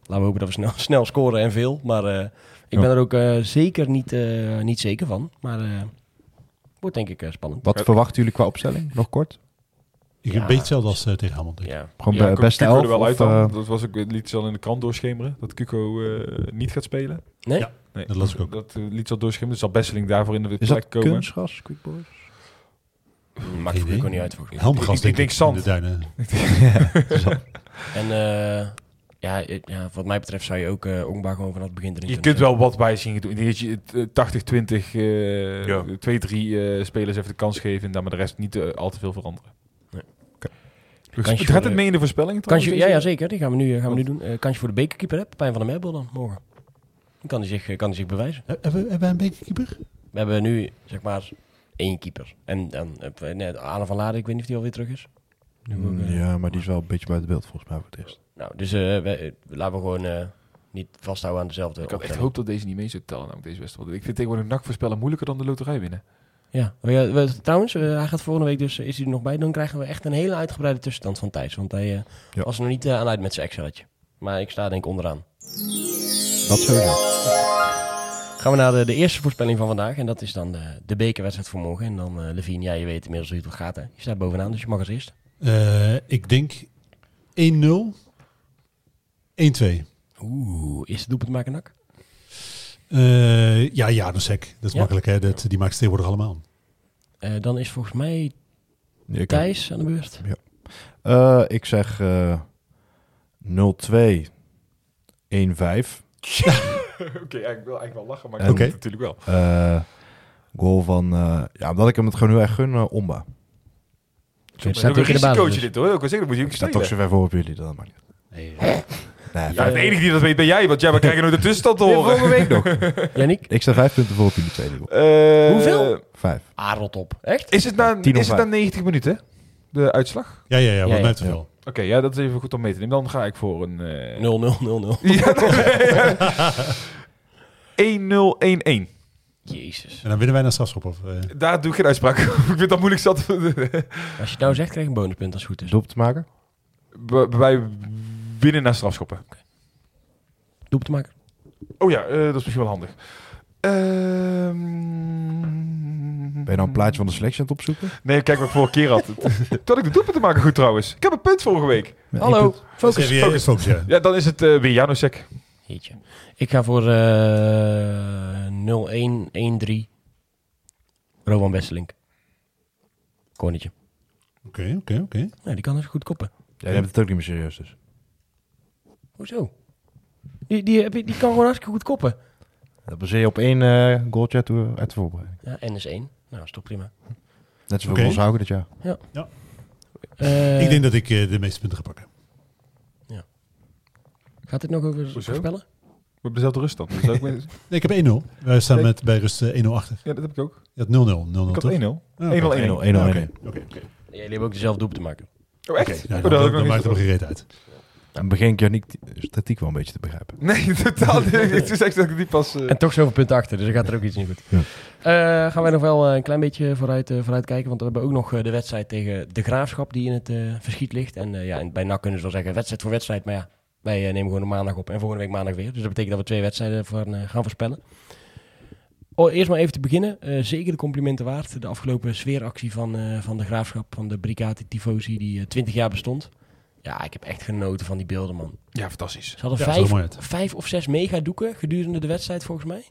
we hopen dat we snel, snel scoren en veel. Maar eh, ik Ja. ben er ook eh, zeker niet, eh, niet zeker van. Maar eh wordt denk ik eh, spannend. Wat verwachten jullie qua opstelling? Nog kort? Ik Ja, een beetje hetzelfde als eh, tegen ik. Ja. Gewoon Ja, elf? er wel of, uit dan. eh, Dat was ook, liet ze al in de krant doorschemeren. Dat Cuco eh, niet gaat spelen. Nee? Ja. Nee, Dat las ik ook. Dat eh, liet ze al doorschemeren. Dus zal Besseling daarvoor in de is plek dat komen. kunstgras, quickboys? Maakt het ook niet uit Ik- ik denk zand. in de duinen. En eh, ja, eh, ja, wat mij betreft zou je ook uh, Ongba gewoon vanaf het begin erin Je kunt wel wat bij zien doen. Dat je het, eh, 80-20, eh Ja. 2-3 eh, spelers even de kans geven. En dan maar de rest niet eh, al te veel veranderen. Nee. Gaat voor het de- mee in de voorspelling? Trouwens, ja, ja, zeker. Die gaan we nu, eh, gaan we nu doen. Eh kansje voor de bekerkeeper, hè? Pijn van de Merbel dan, morgen. Dan kan hij zich, eh, kan hij zich bewijzen. He- Hebben we, hebben wij een bekerkeeper? We hebben nu, zeg maar, één keeper. En dan hebben we net Arne van Laden, ik weet niet of die alweer terug is. Ook, eh, Ja, maar die is wel een beetje buiten beeld volgens mij voor het eerst. Nou, dus eh, we, eh, laten we gewoon eh, niet vasthouden aan dezelfde Ik had echt opstelling. hoop dat deze niet mee zou tellen, namelijk deze wedstrijd. Ik vind tegenwoordig NAC voorspellen moeilijker dan de loterij winnen. Ja, Oh ja, we- trouwens, eh, hij gaat volgende week dus, eh, is hij er nog bij, dan krijgen we echt een hele uitgebreide tussenstand van Thijs. Want hij eh, Ja. was er nog niet eh, aan uit met zijn Excelletje. Maar ik sta denk ik onderaan. Dat sowieso. Gaan we naar de, de eerste voorspelling van vandaag. En dat is dan de, de bekerwedstrijd voor morgen. En dan, eh Levine, ja, je weet inmiddels hoe het gaat. Hè? Je staat bovenaan, dus je mag als eerst. Eh, ik denk 1-0. 1-2. Oeh, eerste doelpunt maken nak? Eh ja, ja, dat is sec. Dat is Ja. makkelijk, hè? Dat, die maakt ze tegenwoordig allemaal. Eh, dan is volgens mij Ja, ik, Thijs aan de beurt. Eh, ik zeg eh 0-2, 1-5. Oké, ik wil eigenlijk wel lachen, maar ik ik het natuurlijk wel. Eh, goal van, eh, ja, omdat ik hem het gewoon heel erg gun, eh, Omba. Het Staat staat ook een risicootje dit hoor. Ik wil zeggen, dat moet je ook Staat toch zo ver voor op jullie, dan maar niet. Nee. Nee, Ja, de enige die dat weet ben jij, want jij we krijgen nooit de tussenstand te horen. volgende week nog. Yannick? Ik sta vijf punten voor op jullie tweede goal. Eh, Hoeveel? Vijf. Ah, rot op. Echt? Is het na, 10 of is het na vijf. 90 minuten, de uitslag? Ja, ja, ja. Wat Ja, ja. mij betreft wel. Oké, ja, dat is even goed om mee te nemen. Dan ga ik voor een... eh 0 0 0 0 1-0-1-1. Jezus. En dan winnen wij naar strafschop. Of, eh, Daar doe ik geen uitspraak. ik vind dat moeilijk zat. Als je het nou zegt, krijg je een bonuspunt als het goed is. Doelpunt te maken? B- Wij winnen naar strafschoppen. Doelpunt maken. Oh ja, eh, dat is misschien wel handig. Ehm, Ben je nou een plaatje van de selectie aan het opzoeken? Nee, kijk wat ik vorige keer had. Toen had ik de doelpunt te maken goed trouwens. Ik heb een punt vorige week. Met één Hallo, focus. Even, eh, focus, ja. Ja, dan is het eh weer Janusek. Jeetje. Ik ga voor eh 0-1, 1-3. Rowan Besselink. Cornetje. Oké, oké, oké. Nee, die kan dus goed koppen. Jij neemt het ook niet meer serieus dus. Hoezo? Die, die, die kan gewoon hartstikke goed koppen. Dat baseer je op één eh goaltje uit de, voorbereiding. Ja, N is 1. Nou, is toch prima. Net zoveel Oké. goals houden dit jaar. Eh, ik denk dat ik eh, de meeste punten ga pakken. Gaat dit nog over Hoezo? voorspellen? We hebben dezelfde ruststand. Dus ook met- Nee, ik heb 1-0. Wij staan Nee. met bij rust eh, 1-0 achter. ja, dat heb ik ook. Je had 0-0. 0-0 Ik had toch? 1-0. Ah, 1-0, oké. 1-0. 1-0, 1-0, Ah, 1-0. Oké, oké, oké. Jullie hebben ook dezelfde doelpunt te maken. Oh, echt? Oh, ja, dat dan, had ik nog dan niet maakt het nog geen reet uit. Dan begin ik Janiek statiek wel een beetje te begrijpen. Nee, totaal niet. Het is echt dat ik die pas... eh, En toch zoveel punten achter, dus er gaat er ook iets niet goed. Ja. Eh, gaan wij nog wel eh, een klein beetje vooruit, eh, vooruit kijken. Want we hebben ook nog de wedstrijd tegen de Graafschap die in het eh, verschiet ligt. En eh, ja, en bij NAC kunnen ze wel zeggen wedstrijd voor wedstrijd. Maar ja, wij nemen gewoon de maandag op en volgende week maandag weer. Dus dat betekent dat we twee wedstrijden voor, gaan voorspellen. Oh, eerst maar even te beginnen. Eh, zeker de complimenten waard. De afgelopen sfeeractie van, eh, van de graafschap, van de Brigati Tifosi, die eh, 20 jaar bestond. Ja, ik heb echt genoten van die beelden, man. Ja, fantastisch. Ze hadden Ja, vijf, of zes megadoeken gedurende de wedstrijd, volgens mij.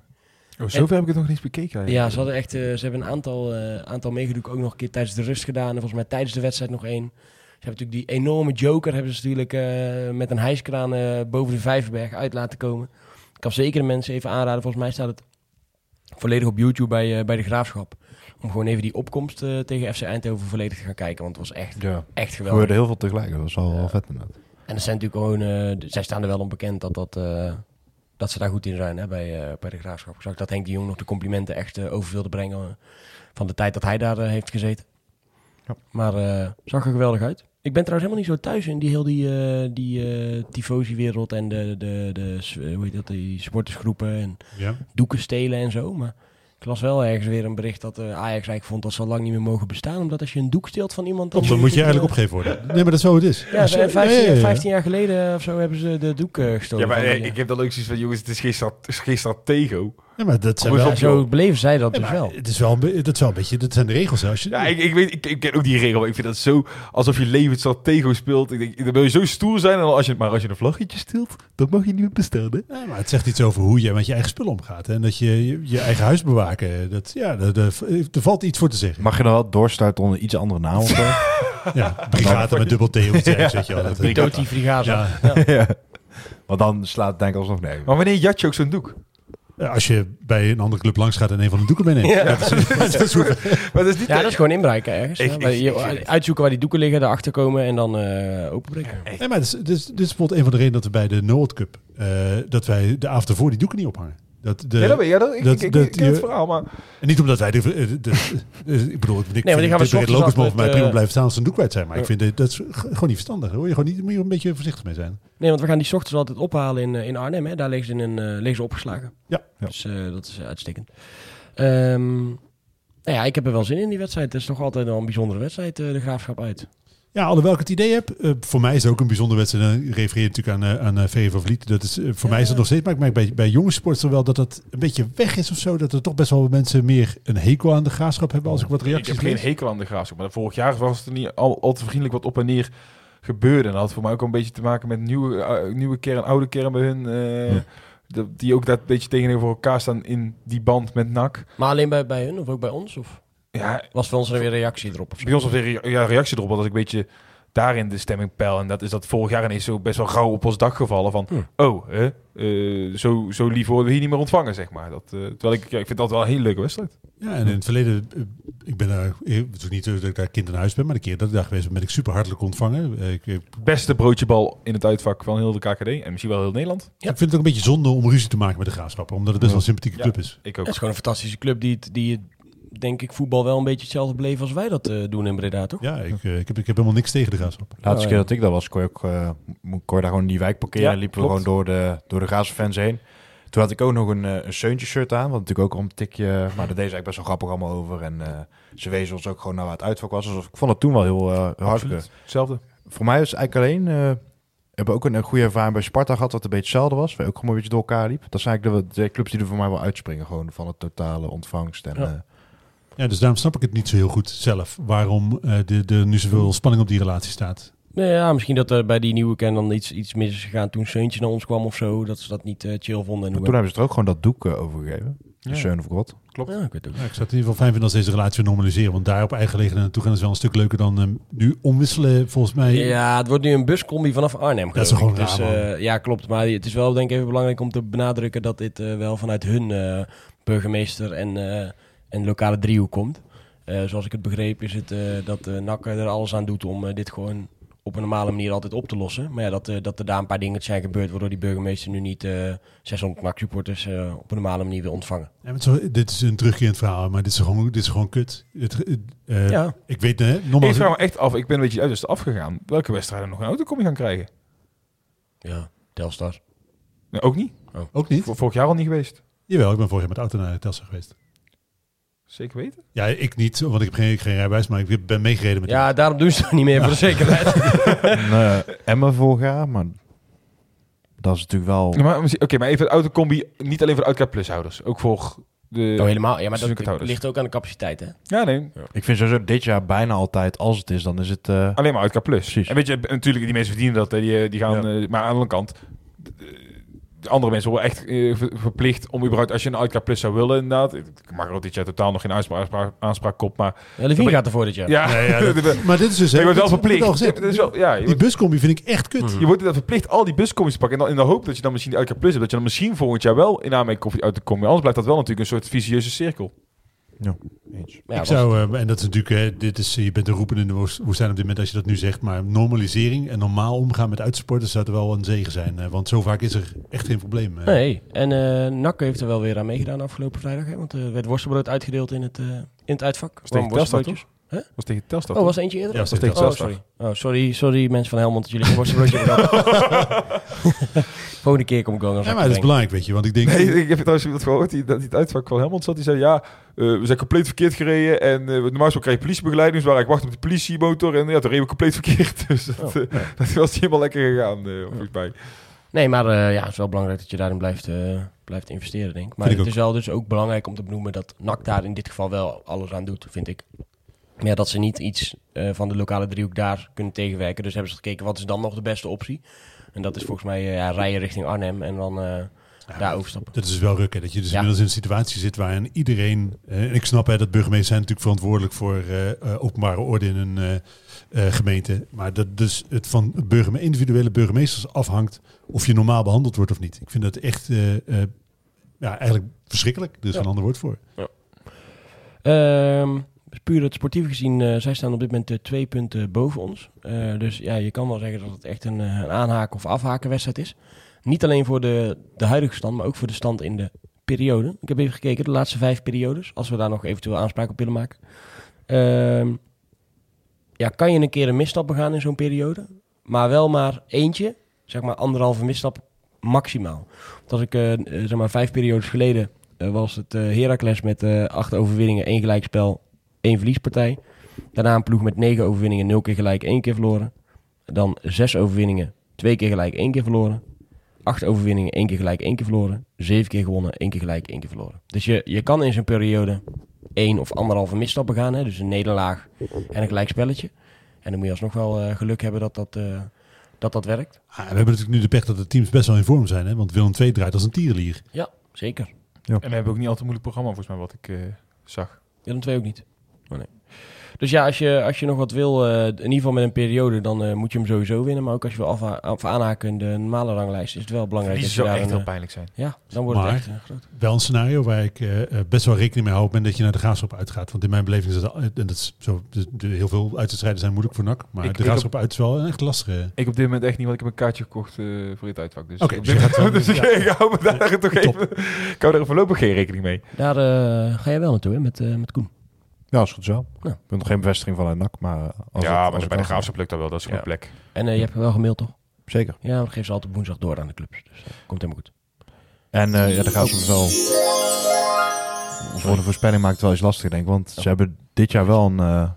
Oh, zover heb ik het nog niet eens bekeken. eigenlijk. Ja, ze hadden echt, eh, ze hebben een aantal, eh aantal megadoeken ook nog een keer tijdens de rust gedaan. En volgens mij tijdens de wedstrijd nog één. Ze hebben natuurlijk die enorme joker, hebben ze natuurlijk eh, met een hijskraan eh, boven de Vijverberg uit laten komen. Ik kan zeker de mensen even aanraden. Volgens mij staat het volledig op YouTube bij, eh, bij de Graafschap. Om gewoon even die opkomst eh, tegen FC Eindhoven volledig te gaan kijken. Want het was echt, Ja. echt Er geweldig. gebeurde heel veel tegelijk. Dat was wel, Ja. wel vet inderdaad. En er zijn natuurlijk gewoon, eh, zij staan er wel onbekend dat, dat, eh, dat ze daar goed in zijn hè, bij, eh, bij de graafschap. Ik zag dat Henk de Jong nog de complimenten echt eh, over wilde brengen van de tijd dat hij daar heeft gezeten. Ja. Maar eh, zag er geweldig uit. Ik ben trouwens helemaal niet zo thuis in die heel die, die eh, tifosi-wereld en de, de, de, hoe heet dat, die supportersgroepen en Ja. doeken stelen en zo. Maar ik las wel ergens weer een bericht dat eh, Ajax eigenlijk vond dat ze al lang niet meer mogen bestaan. Omdat als je een doek steelt van iemand... Klopt, dan moet je eigenlijk opgeven worden. Nee, maar dat is zo het is. Ja, Als je- en 15, ja, ja, ja. 15 jaar geleden of zo hebben ze de doek eh, gestolen. Ja, maar eh, ik heb dan ook zoiets van, jongens, het is geen, strat- het is geen stratego. Ja, maar dat zijn wel... zo beleven zij dat Ja, dus wel. Het is wel, een dat is wel een beetje, dat zijn de regels. Hè. Als je, Ja, ik, ik weet, ik, ik ken ook die regel, maar ik vind dat zo alsof je levend stratego speelt. Ik denk, dan wil je zo stoer zijn, en als je, maar als je een vlaggetje stilt, dan mag je niet meer hè? Ja, maar het zegt iets over hoe je met je eigen spullen omgaat. hè. En dat je je, je eigen huis bewaken. Dat, ja, er, er, er valt iets voor te zeggen. Mag je dan wel doorstarten onder iets andere naam of zo? Ja, brigade met dubbel T of iets ergens, weet je wel. Dat, ja, ja. Want dan slaat het denk ik alsnog nee. Maar wanneer jat je ook zo'n doek? Als je bij een andere club langs gaat en een van de doeken meeneemt. Ja. Dat is, dat is hoe- Maar dat is niet... Ja, dat is gewoon inbruiken ergens. Ik- ik- vind uitzoeken waar die doeken liggen, daarachter komen en dan eh openbreken. Nee, maar dit is, dit, is, dit is bijvoorbeeld een van de redenen dat we bij de Noord Cup, eh, dat wij de avond ervoor die doeken niet ophangen. Dat de, ja, dat weet je. Dat, ik, dat- ik, ik, dat ik ken het verhaal, maar... En niet omdat wij de, de, de- de- ik bedoel, ik vind die gaan we het s ochtends logisch altijd, mogen mij prima eh, blijven staan als ze een doek kwijt zijn. Maar ik Ja. vind dat is gewoon niet verstandig. Daar hoor je gewoon niet, moet je een beetje voorzichtig mee zijn. Nee, want we gaan die 's ochtends altijd ophalen in, eh, in Arnhem. Hè. Daar liggen ze, in een, eh, liggen ze opgeslagen. Ja. Ja. Dus eh, dat is uitstekend. Ehm, nou ja, ik heb er wel zin in die wedstrijd. Het is toch altijd wel een bijzondere wedstrijd, eh, de Graafschap uit. Ja, alhoewel ik het idee heb, eh, voor mij is het ook een bijzondere wedstrijd. Dan refereer je natuurlijk aan, eh aan uh, VV Vliet. Dat is, voor mij is het nog steeds, maar ik merk bij, bij jonge sporters wel dat dat een beetje weg is of zo. Dat er toch best wel mensen meer een hekel aan de graafschap hebben als ik wat Ik reacties heb geen hekel aan de graafschap. Maar vorig jaar was het niet al, al te vriendelijk wat op en neer gebeurde. En dat had voor mij ook een beetje te maken met nieuwe, eh, nieuwe kern, oude kern bij hun. eh, de- die ook dat een beetje tegenover elkaar staan in die band met NAC. Maar alleen bij, bij hun of ook bij ons? Of Ja, was voor ons er weer een reactie erop? Of zo? bij ons was weer ja, reactie erop. Dat ik een beetje daarin de stemming peil. En dat is dat vorig jaar ineens zo best wel gauw op ons dak gevallen. Van, Hm. oh, hè, eh, zo, zo lief worden we hier niet meer ontvangen, zeg maar. Dat, eh, terwijl ik, ja, ik vind dat wel een hele leuke wedstrijd. Ja, en in het verleden, eh, ik ben daar, het is niet dat ik daar kind in huis ben, maar de keer dat ik daar geweest ben, ben ik super hartelijk ontvangen. Ik, ik Beste broodjebal in het uitvak van heel de KKD. En misschien wel heel Nederland. Ja. ik vind het ook een beetje zonde om ruzie te maken met de graafschap, omdat het best wel een sympathieke Ja. club is. Ik ook. Het is gewoon een fantastische club die, het- die het, denk ik, voetbal wel een beetje hetzelfde beleven als wij dat eh, doen in Breda, toch? Ja, ik, eh, ik, heb, ik heb helemaal niks tegen de graafschap. De laatste Oh, keer ja. dat ik daar was, kon je, ook, eh, mo- kon je daar gewoon die wijk parkeren. Ja, en liepen klopt. we gewoon door de, door de Gaza fans heen. Toen had ik ook nog een, een Seuntje shirt aan. Wat natuurlijk ook al een tikje... Maar dat deed ze eigenlijk best wel grappig allemaal over. En eh, ze wezen ons ook gewoon naar waar het uitvak was. Dus ik vond het toen wel heel, eh heel hartstikke. Hetzelfde. Voor mij is het eigenlijk alleen... eh, we hebben ook een, een goede ervaring bij Sparta gehad, wat een beetje hetzelfde was. Waar ook gewoon een beetje door elkaar liep. Dat zijn eigenlijk de, de clubs die er voor mij wel uitspringen. Gewoon van het totale ontvangst. En, Ja. Ja, dus daarom snap ik het niet zo heel goed zelf, waarom eh de, de, nu zoveel spanning op die relatie staat. Nee, ja, misschien dat er bij die nieuwe kern dan iets, iets mis is gegaan toen Seuntje naar ons kwam of zo. Dat ze dat niet eh, chill vonden. En toen hebben ze er ook gewoon dat doek eh, overgegeven. Ja. Seun of God. Klopt. Ja, ik weet het ook. Ja, ik zou het in ieder geval fijn vinden als deze relatie weer normaliseren, want daar op eigen gelegenheid naartoe gaan is wel een stuk leuker dan nu omwisselen, volgens mij. Ja, het wordt nu een buscombi vanaf Arnhem. Dat is gewoon dus, raar, eh, Ja, klopt. Maar het is wel denk ik even belangrijk om te benadrukken dat dit eh, wel vanuit hun eh, burgemeester en, eh, en lokale driehoek komt. Eh, zoals ik het begreep is het eh, dat de NAC er alles aan doet om eh, dit gewoon op een normale manier altijd op te lossen. Maar ja, dat, eh, dat er daar een paar dingen zijn gebeurd waardoor die burgemeester nu niet eh 600 NAC-supporters eh, op een normale manier wil ontvangen. Ja, maar zo, dit is een terugkerend verhaal, maar dit is gewoon, dit is gewoon kut. Het, eh, Ja. Ik weet, hè, normaal Ik vraag me echt af, ik ben een beetje uit dus afgegaan. Welke wedstrijden nog een autocombi gaan krijgen? Ja, Telstar. Nee, ook niet. ook niet. Vor- Vorig jaar al niet geweest. Jawel, ik ben vorig jaar met de auto naar Telstar geweest. Zeker weten. Ja, ik niet, want ik heb geen, geen rijbewijs, maar ik ben meegereden met Ja, daarom doen ze het niet meer voor de zekerheid. En, eh, Emmen vorig jaar, maar dat is natuurlijk wel... Ja, Oké, maar even de autocombi, niet alleen voor de Outcard Plus houders. Ook voor de... Oh, helemaal. Ja, maar dat ligt ook aan de capaciteit, hè? Ja, nee. Ik vind sowieso dit jaar bijna altijd, als het is, dan is het... eh, Alleen maar uit K+. Precies. En weet je, natuurlijk, die mensen verdienen dat. Hè, die, die gaan... eh, maar aan de andere kant... de- de andere mensen worden echt eh, ver- verplicht om überhaupt... Als je een uit K+ zou willen, inderdaad... Ik mag er ook dit jaar totaal nog geen aanspraak, aanspraak, aanspraak op, maar... Ja, Levine gaat ervoor dit jaar. Ja, Nee, ja, dat- Maar dit is dus... je wordt wel verplicht. al is wel, ja, je Die wordt, buscombi vind ik echt kut. Mhm. je wordt verplicht al die buscommies te pakken. En dan in de hoop dat je dan misschien die uit K+ hebt. Dat je dan misschien volgend jaar wel in aanmerking komt uit de combi. Anders blijft dat wel natuurlijk een soort visieuze cirkel. Eens. Ja, ik zou, eh, en dat is natuurlijk, hè, dit is, je bent een roepen in de woest- woestijn op dit moment als je dat nu zegt, maar normalisering en normaal omgaan met uitsporters zou er wel een zegen zijn. eh, want zo vaak is er echt geen probleem. eh. Nee, en eh NAC heeft er wel weer aan meegedaan afgelopen vrijdag. Hè? Want er werd worstenbrood uitgedeeld in het, eh, in het uitvak. Was tegen Was tegen Telstar. Oh, was er eentje eerder? Ja, was was tegen oh, Telstar. sorry. Oh, sorry, sorry mensen van Helmond dat jullie geen worstenbroodje hebben gehad. Volgende keer kom ik wel nog Ja, maar dat is belangrijk, weet je. Want ik denk, Nee, ik heb trouwens iemand gehoord die, dat die het uitvak van Helmond zat. Die zei, ja, eh, we zijn compleet verkeerd gereden. En eh, normaal gesproken krijg je politiebegeleiding. Dus waar ik wacht op de politiemotor. En ja, toen reden we compleet verkeerd. Dus dat, Oh, eh, dat was helemaal lekker gegaan, eh, volgens mij. Nee, maar eh, ja, het is wel belangrijk dat je daarin blijft, eh, blijft investeren, denk ik. Maar Vind ik het is wel dus ook belangrijk om te benoemen dat NAC daar in dit geval wel alles aan doet, vind ik. Maar ja, dat ze niet iets eh, van de lokale driehoek daar kunnen tegenwerken. Dus hebben ze gekeken, wat is dan nog de beste optie? En dat is volgens mij ja, rijden richting Arnhem en dan eh, daar overstappen. Dat is dus wel rukken. Dat je dus Ja. inmiddels in een situatie zit waarin iedereen... en ik snap hè, dat burgemeesters zijn natuurlijk verantwoordelijk voor openbare orde in een gemeente. Maar dat dus het van burgeme individuele burgemeesters afhangt of je normaal behandeld wordt of niet. Ik vind dat echt ja, eigenlijk verschrikkelijk. Er is Ja. geen ander woord voor. Ehm, puur het sportief gezien, eh, zij staan op dit moment eh, twee punten boven ons. Eh, dus ja, je kan wel zeggen dat het echt een, een aanhaken of afhaken wedstrijd is. Niet alleen voor de, de huidige stand, maar ook voor de stand in de periode. Ik heb even gekeken, de laatste vijf periodes, als we daar nog eventueel aanspraak op willen maken. Ehm, ja, kan je een keer een misstap begaan in zo'n periode, maar wel maar eentje, zeg maar anderhalve misstap maximaal. Want als ik, zeg maar, vijf periodes geleden was het Heracles met acht overwinningen, één gelijkspel, één verliespartij. Daarna een ploeg met negen overwinningen, nul keer gelijk, één keer verloren. Dan zes overwinningen, twee keer gelijk, één keer verloren. Acht overwinningen, één keer gelijk, één keer verloren. Zeven keer gewonnen, één keer gelijk, één keer verloren. Dus je, je kan in zo'n periode één of anderhalve misstap begaan. Hè? Dus een nederlaag en een gelijkspelletje. En dan moet je alsnog wel eh, geluk hebben dat dat, eh, dat, dat werkt. Ah, we hebben natuurlijk nu de pech dat de teams best wel in vorm zijn. Hè? Want Willem II draait als een tierenlier. Ja, zeker. En we hebben ook niet altijd een moeilijk programma, volgens mij, wat ik eh, zag. Willem II ook niet. Oh, nee. Dus ja, als je, als je nog wat wil, eh, in ieder geval met een periode, dan eh, moet je hem sowieso winnen. Maar ook als je wil afha- af aanhaken in de normale ranglijst, is het wel belangrijk Die dat zou daar echt een, heel pijnlijk zijn. Ja, dan wordt het Maar- echt eh, groot. Wel een scenario waar ik best wel rekening mee hou het moment dat je naar de graafschap uitgaat. Want in mijn beleving is dat, en dat is zo, de, de- heel veel uitwedstrijden zijn moeilijk voor NAC. Maar Ik- de graafschap uit is wel een echt lastige. Ik op dit moment echt niet, want ik heb een kaartje gekocht eh, voor het uitvak. Dus, Oké, op dus dit gaat wel- dus ik, ik hou me daar toch Top. even... Ik hou er voorlopig geen rekening mee. Daar eh, ga jij wel naartoe, hè, met, eh, met Koen. Ja, is goed zo. Ja. Ik heb nog geen bevestiging van een NAC, maar... eh, Als ja, het- maar als bij de graafschap lukt dat wel. Dat is een Ja. goede plek. En eh, je hebt wel gemaild, toch? Zeker. Ja, dat geven ze altijd woensdag door aan de clubs. Dus dat komt helemaal goed. En eh, ja, de graafschap wel... Voor de voorspelling maakt het wel eens lastig, denk ik. Want ze hebben dit jaar wel een, eh,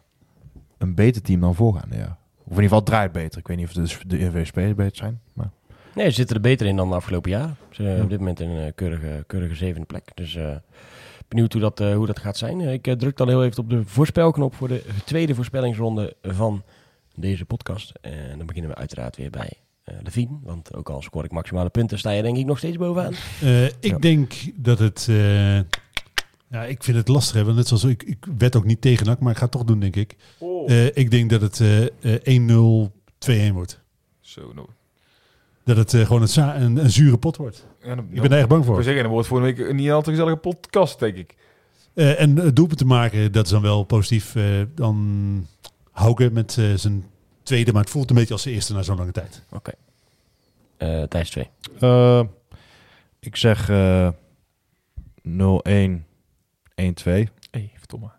een beter team dan voorgaande jaar. Of in ieder geval het draait beter. Ik weet niet of de, de INV-spelers beter zijn. Maar Nee, ze zitten er beter in dan de afgelopen jaar. Ze zijn Ja. op dit moment in een eh, keurige, keurige zevende plek. Dus eh, benieuwd hoe dat, eh, hoe dat gaat zijn. Ik eh, druk dan heel even op de voorspelknop voor de tweede voorspellingsronde van deze podcast. En dan beginnen we uiteraard weer bij Levine. Want ook al scoor ik maximale punten, sta je denk ik nog steeds bovenaan. Eh, ik Ja. denk dat het. eh, ja, ik vind het lastig. Hè, want net zoals ik, ik werd ook niet tegen NAC, maar ik ga het toch doen, denk ik. Eh, ik denk dat het eh, eh, 1-0, 2-1 wordt. Zo, nou. Dat het eh, gewoon een, een, een zure pot wordt. Ja, dan- Ik ben er echt bang Ik voor. zeggen, dan wordt week een niet al te gezellige podcast, denk ik. Eh, en het doelpunt te maken, dat is dan wel positief. Eh, dan Hauke met eh, zijn tweede, maar het voelt een beetje als zijn eerste na zo'n lange tijd. Eh Thijs 2. Eh, ik zeg eh 0-1, 1-2. Hé, verdomme.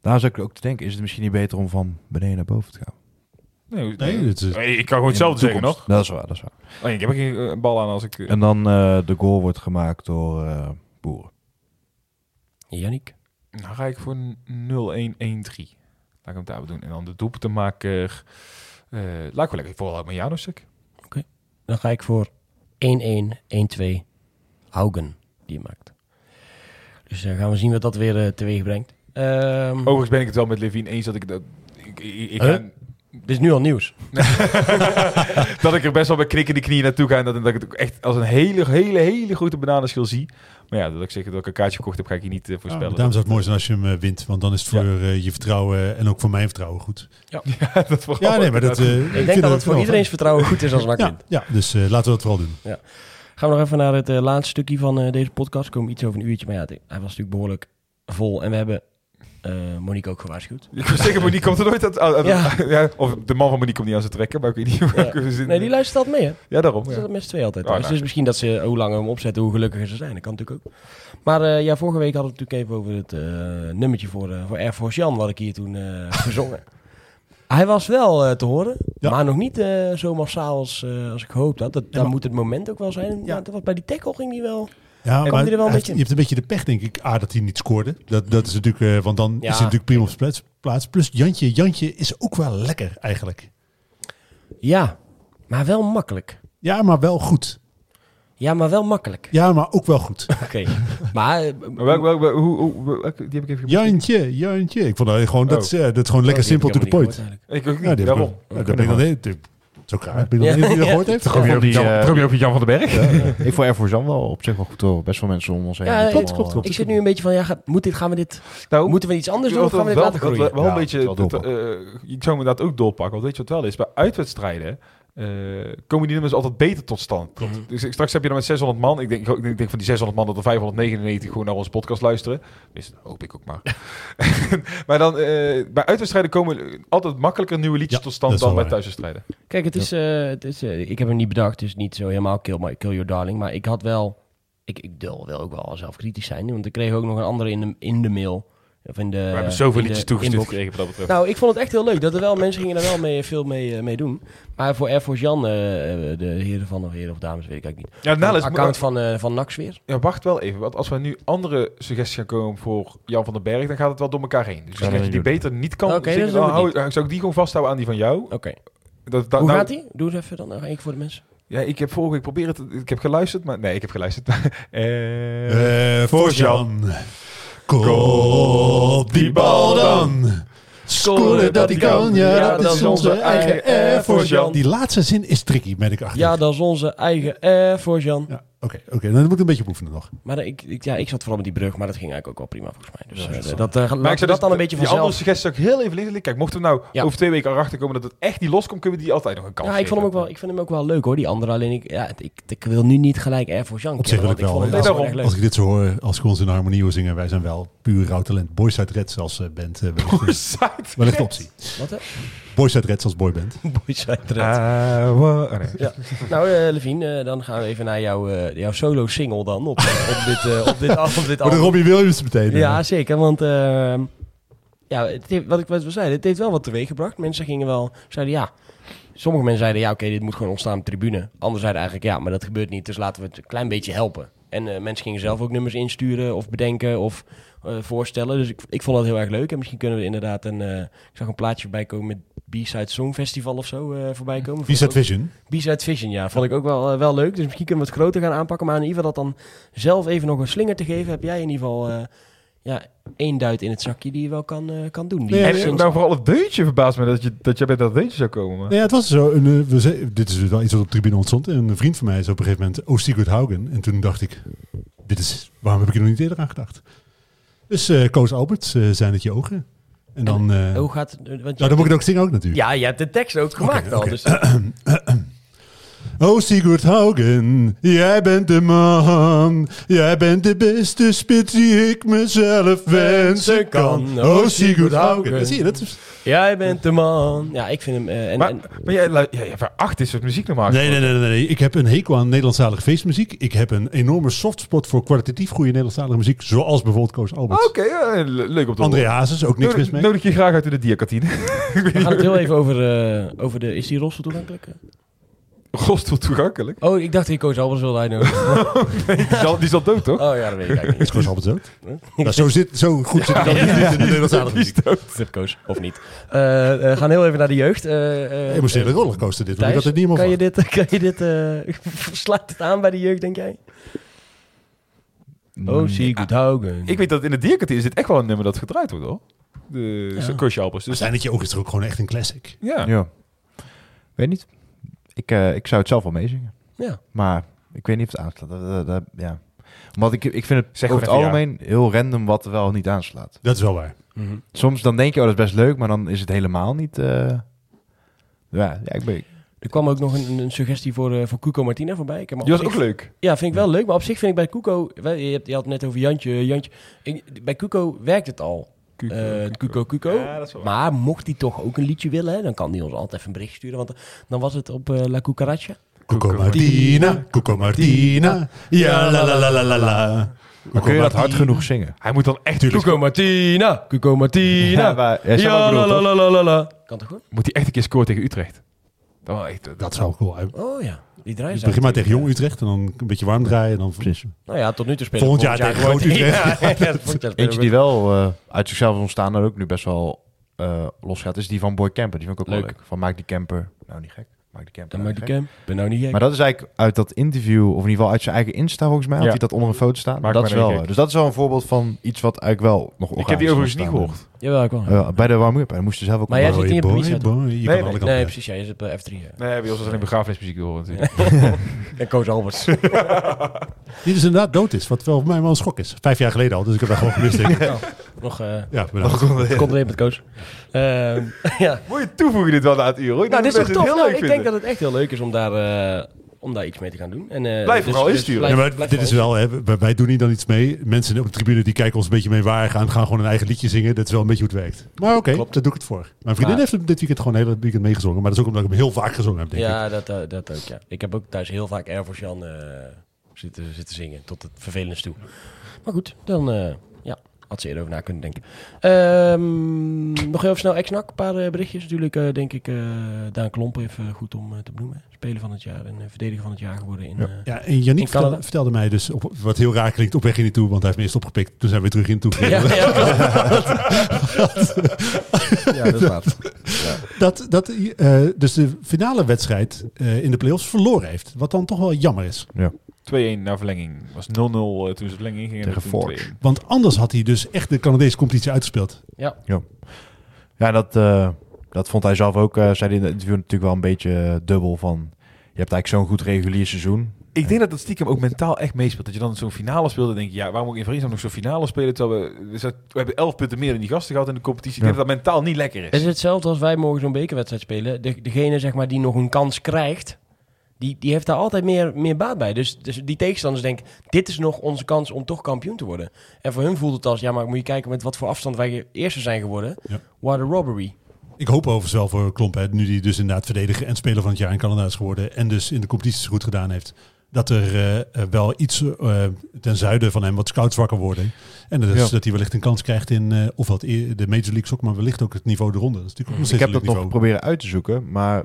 Daar zou ik ook te denken, is het misschien niet beter om van beneden naar boven te gaan? Nee, Nee, het is- ik kan gewoon hetzelfde zeggen, nog. Dat is waar, dat is waar. Oh, ik heb er geen eh, bal aan als ik... eh, En dan eh, de goal wordt gemaakt door eh, Boeren. Yannick. Dan ga ik voor een 0-1-1-3. Laat ik hem daar doen. En dan de doelpuntenmaker... eh laat ik wel lekker vooral uit mijn Janusek. Dan ga ik voor 1-1, 1-2. Haugen, die je maakt. Dus eh, gaan we zien wat dat weer teweeg brengt. Ehm, Overigens ben ik het wel met Levine eens dat ik... Dat, ik, ik, ik Huh? Dit is nu al nieuws. dat ik er best wel met knikkende knieën naartoe ga. En dat, dat ik het ook echt als een hele, hele, hele grote bananenschil zie. Maar ja, dat ik zeg dat ik een kaartje gekocht heb, ga ik je niet eh, Ja, voorspellen. daarom zou het mooi zijn als je hem eh, wint. Want dan is het voor eh, je vertrouwen en ook voor mijn vertrouwen goed. Ja, dat vooral. Ja, nee, maar dat... Ik denk dat het voor iedereen's vertrouwen goed is als NAC wint. Ja, ja, dus eh, laten we dat vooral doen. Gaan we nog even naar het laatste stukje van deze podcast. Komen iets over een uurtje, maar ja, hij was natuurlijk behoorlijk vol. En we hebben eh, Monique ook gewaarschuwd. Ik wil zeggen, Monique komt er nooit uit- Ja. ja, of de man van Monique komt niet aan zijn trekken, maar ik weet niet hoe Ja. welke zin- Nee, die luistert altijd mee, hè? Ja, daarom. Dat Ja. met z'n twee altijd. Oh, nou. Dus misschien dat ze, hoe langer hem opzetten, hoe gelukkiger ze zijn. Dat kan natuurlijk ook. Maar eh, ja, vorige week hadden we het natuurlijk even over het eh, nummertje voor, voor Air Force Jan, wat ik hier toen gezongen. Hij was wel te horen, maar nog niet zo massaal als, als ik gehoopt had. Dat, maar- moet het moment ook wel zijn. Ja. Ja. dat was bij die tackle ging die wel. Ja, maar hij er wel een beetje in? je hebt een beetje de pech, denk ik. A, dat hij niet scoorde. Dat, dat is natuurlijk... eh, want dan Ja. is hij natuurlijk prima op zijn plaats- plaats. Plus Jantje. Jantje is ook wel lekker, eigenlijk. Ja, maar wel makkelijk. Ja, maar wel goed. Ja, maar wel makkelijk. Ja, maar ook wel goed. Oké. maar... eh, Maar hoe, die heb ik even. Jantje, Jantje. Ik vond dat gewoon... Dat, Oh. is, eh, dat is gewoon lekker oh, heb simpel to the helemaal point. Ik ook niet, Ja, die heb ik daarom. wel- ja, dat ben ik dan niet... Ook raar. Niet die dat Ja. gehoord heeft? Die... Jan- eh, op Jan van den Berg. ik vond Air Force Jan wel op zich wel goed hoor. Best veel mensen om ons heen. Ja, klopt, allemaal, klopt, Ik zit nu een beetje van, ja, gaat, moet dit, gaan we dit, Nou, moeten we iets anders doen of gaan we dit wel, laten dat groeien? wel Ja, een beetje, dat dat, eh, ik zou me inderdaad ook doorpakken. Want weet je wat wel is? Bij uitwedstrijden eh, komen die nummers altijd beter tot stand. Mhm. Dus ik- straks heb je dan met 600 man. Ik denk, ik denk van die 600 man dat er 599 gewoon naar onze podcast luisteren. Dus dat hoop ik ook maar. maar dan, eh, bij uitwedstrijden komen altijd makkelijker nieuwe liedjes Ja, tot stand dan wel bij thuiswedstrijden. Kijk, het is, eh, het is ik heb hem niet bedacht, dus niet zo helemaal kill, my, kill your darling. Maar ik had wel, ik, ik wil, wil ook wel zelf kritisch zijn, want ik kreeg ook nog een andere in de, in de mail. Of in de, We hebben zoveel liedjes toegestuurd gekregen wat dat betreft. Nou, ik vond het echt heel leuk. Dat er wel mensen gingen er wel mee, veel mee, eh, mee doen. Maar voor Air Force Jan, eh, eh, de heren van, of heren of dames, weet ik eigenlijk niet. ja, nou, het is- account van, eh van Nax weer. Ja, wacht wel even. Want als we nu andere suggesties gaan komen voor Jan van den Berg, dan gaat het wel door elkaar heen. Dus Ja, als je die doen. beter niet kan zingen, doen dan hou, zou ik die gewoon vasthouden aan die van jou. Oké. Dat, dat- Hoe nou- gaat die? Doe het even dan, nog voor de mensen. Ja, ik heb vorige week proberen te... Ik heb geluisterd, maar... Nee, ik heb geluisterd. Voor voor Jan. Kop die bal dan. Scoren dat hij kan. Ja, dat is onze eigen Air Force Jan. Die laatste zin is tricky, ben ik achter. Ja, dat is onze eigen Air Force Jan. Ja, Oké, oké. Dan moet ik een beetje oefenen nog. Maar ik, ik, ja, ik zat vooral met die brug, maar dat ging eigenlijk ook wel prima volgens mij. Dus Ja, eh, dat eh, laten maar we ik zou dat dan een beetje Die andere vanzelf... suggesties ik heel even liggen. Kijk, mochten we nou Ja. over twee weken erachter komen dat het echt niet loskomt, kunnen we die altijd nog een kans Ja, ik vond, hem ook wel, ik vind hem ook wel leuk hoor, die andere. Alleen ik, ja, ik, ik wil nu niet gelijk Air Force Jan Op zich wil ik wel. Nee, daarom. Als ik dit zo hoor, als ik ons in harmonie hoor zingen, wij zijn wel puur rauw talent. Boys uit Reds als eh, band. eh, wellicht, wellicht optie. Wat hè? Boys uit Reds als boyband. Boys uit de Red. Ah, oh, nee. Ja. Nou, eh Levine, eh, dan gaan we even naar jouw, eh, jouw solo-single dan op, op dit, op dit, op dit album. Robbie Williams meteen. Ja, zeker. Want ehm, ja, het heeft, wat ik wat we zeiden, het heeft wel wat teweeg gebracht. Mensen gingen wel, zeiden ja. Sommige mensen zeiden ja, oké, dit moet gewoon ontstaan op de tribune. Anderen zeiden eigenlijk ja, maar dat gebeurt niet. Dus laten we het een klein beetje helpen. En eh, mensen gingen zelf ook nummers insturen of bedenken of voorstellen. Dus ik, ik vond dat heel erg leuk. En misschien kunnen we inderdaad een, eh, ik zag een plaatje voorbij komen met B-Side Song Festival of zo eh, voorbij komen. Ik ook- Vision. B-Side Vision, ja. Vond ik ook wel, eh, wel leuk. Dus misschien kunnen we het groter gaan aanpakken. Maar in ieder geval dat dan zelf even nog een slinger te geven... heb jij in ieder geval eh, ja, één duit in het zakje die je wel kan, eh, kan doen. Die Nee, En nee, eh, nou, vooral het deuntje verbaast me dat je, dat jij bij dat deuntje zou komen. Maar. Ja, het was zo. Een, eh, we zei- dit is wel iets wat op de tribune ontstond. En een vriend van mij is op een gegeven moment Oh Sigurd Haugen. En toen dacht ik, dit is, waarom heb ik er nog niet eerder aan gedacht? Dus eh Koos Alberts, eh, zijn het je ogen. En dan, eh Hoe gaat het? Want nou, dan moet ik het ook zingen ook natuurlijk. Ja, je hebt de tekst ook gemaakt al. Dus, Oh Sigurd Haugen, jij bent de man. Jij bent de beste spits die ik mezelf wensen kan. Oh Sigurd Haugen. Dat zie je, dat is... jij bent de man. Ja, ik vind hem... eh, en, Maar, en- maar jij, ja, veracht dit soort muziek normaal Nee, nee, nee, nee, nee. Ik heb een hekel aan Nederlandstalige feestmuziek. Ik heb een enorme softspot voor kwalitatief goede Nederlandstalige muziek. Zoals bijvoorbeeld Koos Alberts. Oké, ja, leuk om te André. Hazes, ook niks mis Nodig, mee. nodig je graag uit in de diakantine. we gaan het heel even over, eh, over de... Is die roster toegankelijk? Rostel toegankelijk. Oh, ik dacht die Koos Albers wilde uitnodigen. Nee, die, is al, die is al dood, toch? Oh ja, dat weet ik eigenlijk Is niet. Koos Alberts dood? Nou, zo, zit, zo goed zit ik dan niet in de Nederlandstalige muziek. Tip Koos, of niet. Eh, eh, gaan heel even naar de jeugd. Eh, eh, Emotionele rollercoaster dit, want ik Thijs, had het niet helemaal kan je dit, kan je dit eh, slaat het aan bij de jeugd, denk jij? Oh, zie goed houden. Ik weet dat in het dierkwartier is dit echt wel een nummer dat gedraaid wordt, hoor. De Ja. Koosje Alpers. Dus Zijn het je ook is er ook gewoon echt een classic. ja. Ja. Weet niet. Ik, eh, ik zou het zelf wel meezingen. Ja. Maar ik weet niet of het aanslaat. Dat, dat- dat- ja. Omdat ik, ik vind het Zeg over het algemeen heel random wat er wel niet aanslaat. Dat is wel waar. Mhm. Soms dan denk je, oh dat is best leuk, maar dan is het helemaal niet... eh, Ja, ja, ik ben... Er kwam ook nog een, een suggestie voor, eh voor Cuco Martina voorbij. Ik heb Die was ook leuk. Ja, vind ik wel leuk. Maar op zich vind ik bij Cuco... Je, hebt, je had het net over Jantje. Jantje. Ik- bij Cuco werkt het al. Cuco, Eh, Cuco, Cuco. Ja, waar. Maar mocht hij toch ook een liedje willen, hè, dan kan hij ons altijd even een bericht sturen. Want dan was het op eh, La Cucaracha. Coco Martina, Coco Martina. Ja, la la la la la la. Maar kun je dat hard genoeg zingen? Hij moet dan echt... Cuco Martina, Cuco Martina. Ja, la, la, la, la, la. Kan toch goed? Moet hij echt een keer scoren tegen Utrecht. Dat, wel echt, Dat zou cool zijn. Oh ja, die ze begin maar tegen Jong Utrecht en dan een beetje warm draaien. En dan Precies. Nou ja, tot nu toe spelen Volgend jaar tegen gewoon- Groot Utrecht. Ja, ja, jaar Eentje die wel eh, uit zichzelf is ontstaan en ook nu best wel eh los gaat, is die van Boy Camper. Die vond ik ook Leuk. wel leuk. Van Maak die Camper. Nou, niet gek. Maak die Camper. Dan nou maak niet de gek. camp. Ben nou niet gek. Maar dat is eigenlijk uit dat interview, of in ieder geval uit zijn eigen Insta volgens mij, had hij dat onder een foto staan. Maak dat is wel, dus dat is wel een voorbeeld van iets wat eigenlijk wel nog Ik heb die overigens niet gehoord. Jawel, ik wel. Ja, bij de warm-up. Hij moest er zelf ook Maar op- jij zit niet boy, boy. Je Nee, kan nee, precies. Ja, je zit bij F3. ja. Nee, bij ons was alleen begrafenismuziek te horen natuurlijk. En Koos Albers. Die dus inderdaad dood is. Wat wel voor mij wel een schok is. Vijf jaar geleden al. Dus ik heb daar gewoon gemist. Nog, eh Ja, bedankt. komt er weer met Koos. Ehm, ja. Moet je toevoegen dit wel na het uur, hoor. Ik Nou, denk dit is dat toch Nou, ik denk dat het echt heel leuk is om daar, eh, om daar iets mee te gaan doen. En, eh, Blijf vooral insturen. Ja, blijf- maar blijf dit is vooral wel, hè, wij, wij doen hier dan iets mee. Mensen op de tribune die kijken ons een beetje mee waar gaan, gaan gewoon een eigen liedje zingen. Dat is wel een beetje hoe het werkt. Maar oké, Klopt. daar doe ik het voor. Mijn vriendin Maar- heeft hem dit weekend gewoon een hele weekend meegezongen. Maar dat is ook omdat ik hem heel vaak gezongen heb, denk ik. Ja, dat, eh, dat ook, ja. Ik heb ook thuis heel vaak Air Force Jan eh, zitten, zitten zingen, tot het vervelendst toe. Maar goed, dan eh, ja, had ze eerder over na kunnen denken. Ehm, nog even snel Exnak, een paar eh, berichtjes. Natuurlijk eh, denk ik, eh Daan Klomp even goed om te benoemen. Speler van het jaar en verdediger van het jaar geworden in... Ja. eh, Ja, en Yannick In Canada. vertelde, vertelde mij dus, op, wat heel raar klinkt, op weg in die toe, want hij heeft me eerst opgepikt. Toen zijn we weer terug in toe ja, ja, ja, dat is waar. Dat, dat hij eh, dus de finale wedstrijd eh, in de playoffs verloren heeft. Wat dan toch wel jammer is. 2-1 naar verlenging. was 0-0 eh, toen ze verlenging gingen. Tegen Forge. 2-1. Want anders had hij dus echt de Canadese competitie uitgespeeld. Ja, dat, eh, dat vond hij zelf ook, eh, zei hij in het interview natuurlijk wel een beetje dubbel van... Je hebt eigenlijk zo'n goed regulier seizoen. Ik denk dat dat stiekem ook mentaal echt meespeelt. Dat je dan zo'n finale speelt en denk je, ja, waarom moet ik in Vriesland nog zo'n finale spelen? Terwijl we, we, hebben 11 punten meer dan die gasten gehad in de competitie. Ik Ja. denk dat dat mentaal niet lekker Het is. is hetzelfde als wij morgen zo'n bekerwedstrijd spelen. De, degene zeg maar, die nog een kans krijgt, die, die heeft daar altijd meer, meer baat bij. Dus, dus die tegenstanders denken, dit is nog onze kans om toch kampioen te worden. En voor hun voelt het als, ja, maar moet je kijken met wat voor afstand wij eerste zijn geworden. Ja. What a robbery. Ik hoop overigens wel voor Klomp, hè, nu hij dus inderdaad verdediger en speler van het jaar in Canada is geworden. En dus in de competities goed gedaan heeft. Dat er eh, eh, wel iets eh, ten zuiden van hem wat scouts wakker worden. En dat, is, Ja. dat hij wellicht een kans krijgt in eh, of wat e- de Major League Soccer, maar wellicht ook het niveau de ronde. Dat is natuurlijk ook nog Ik heb dat nog proberen uit te zoeken, maar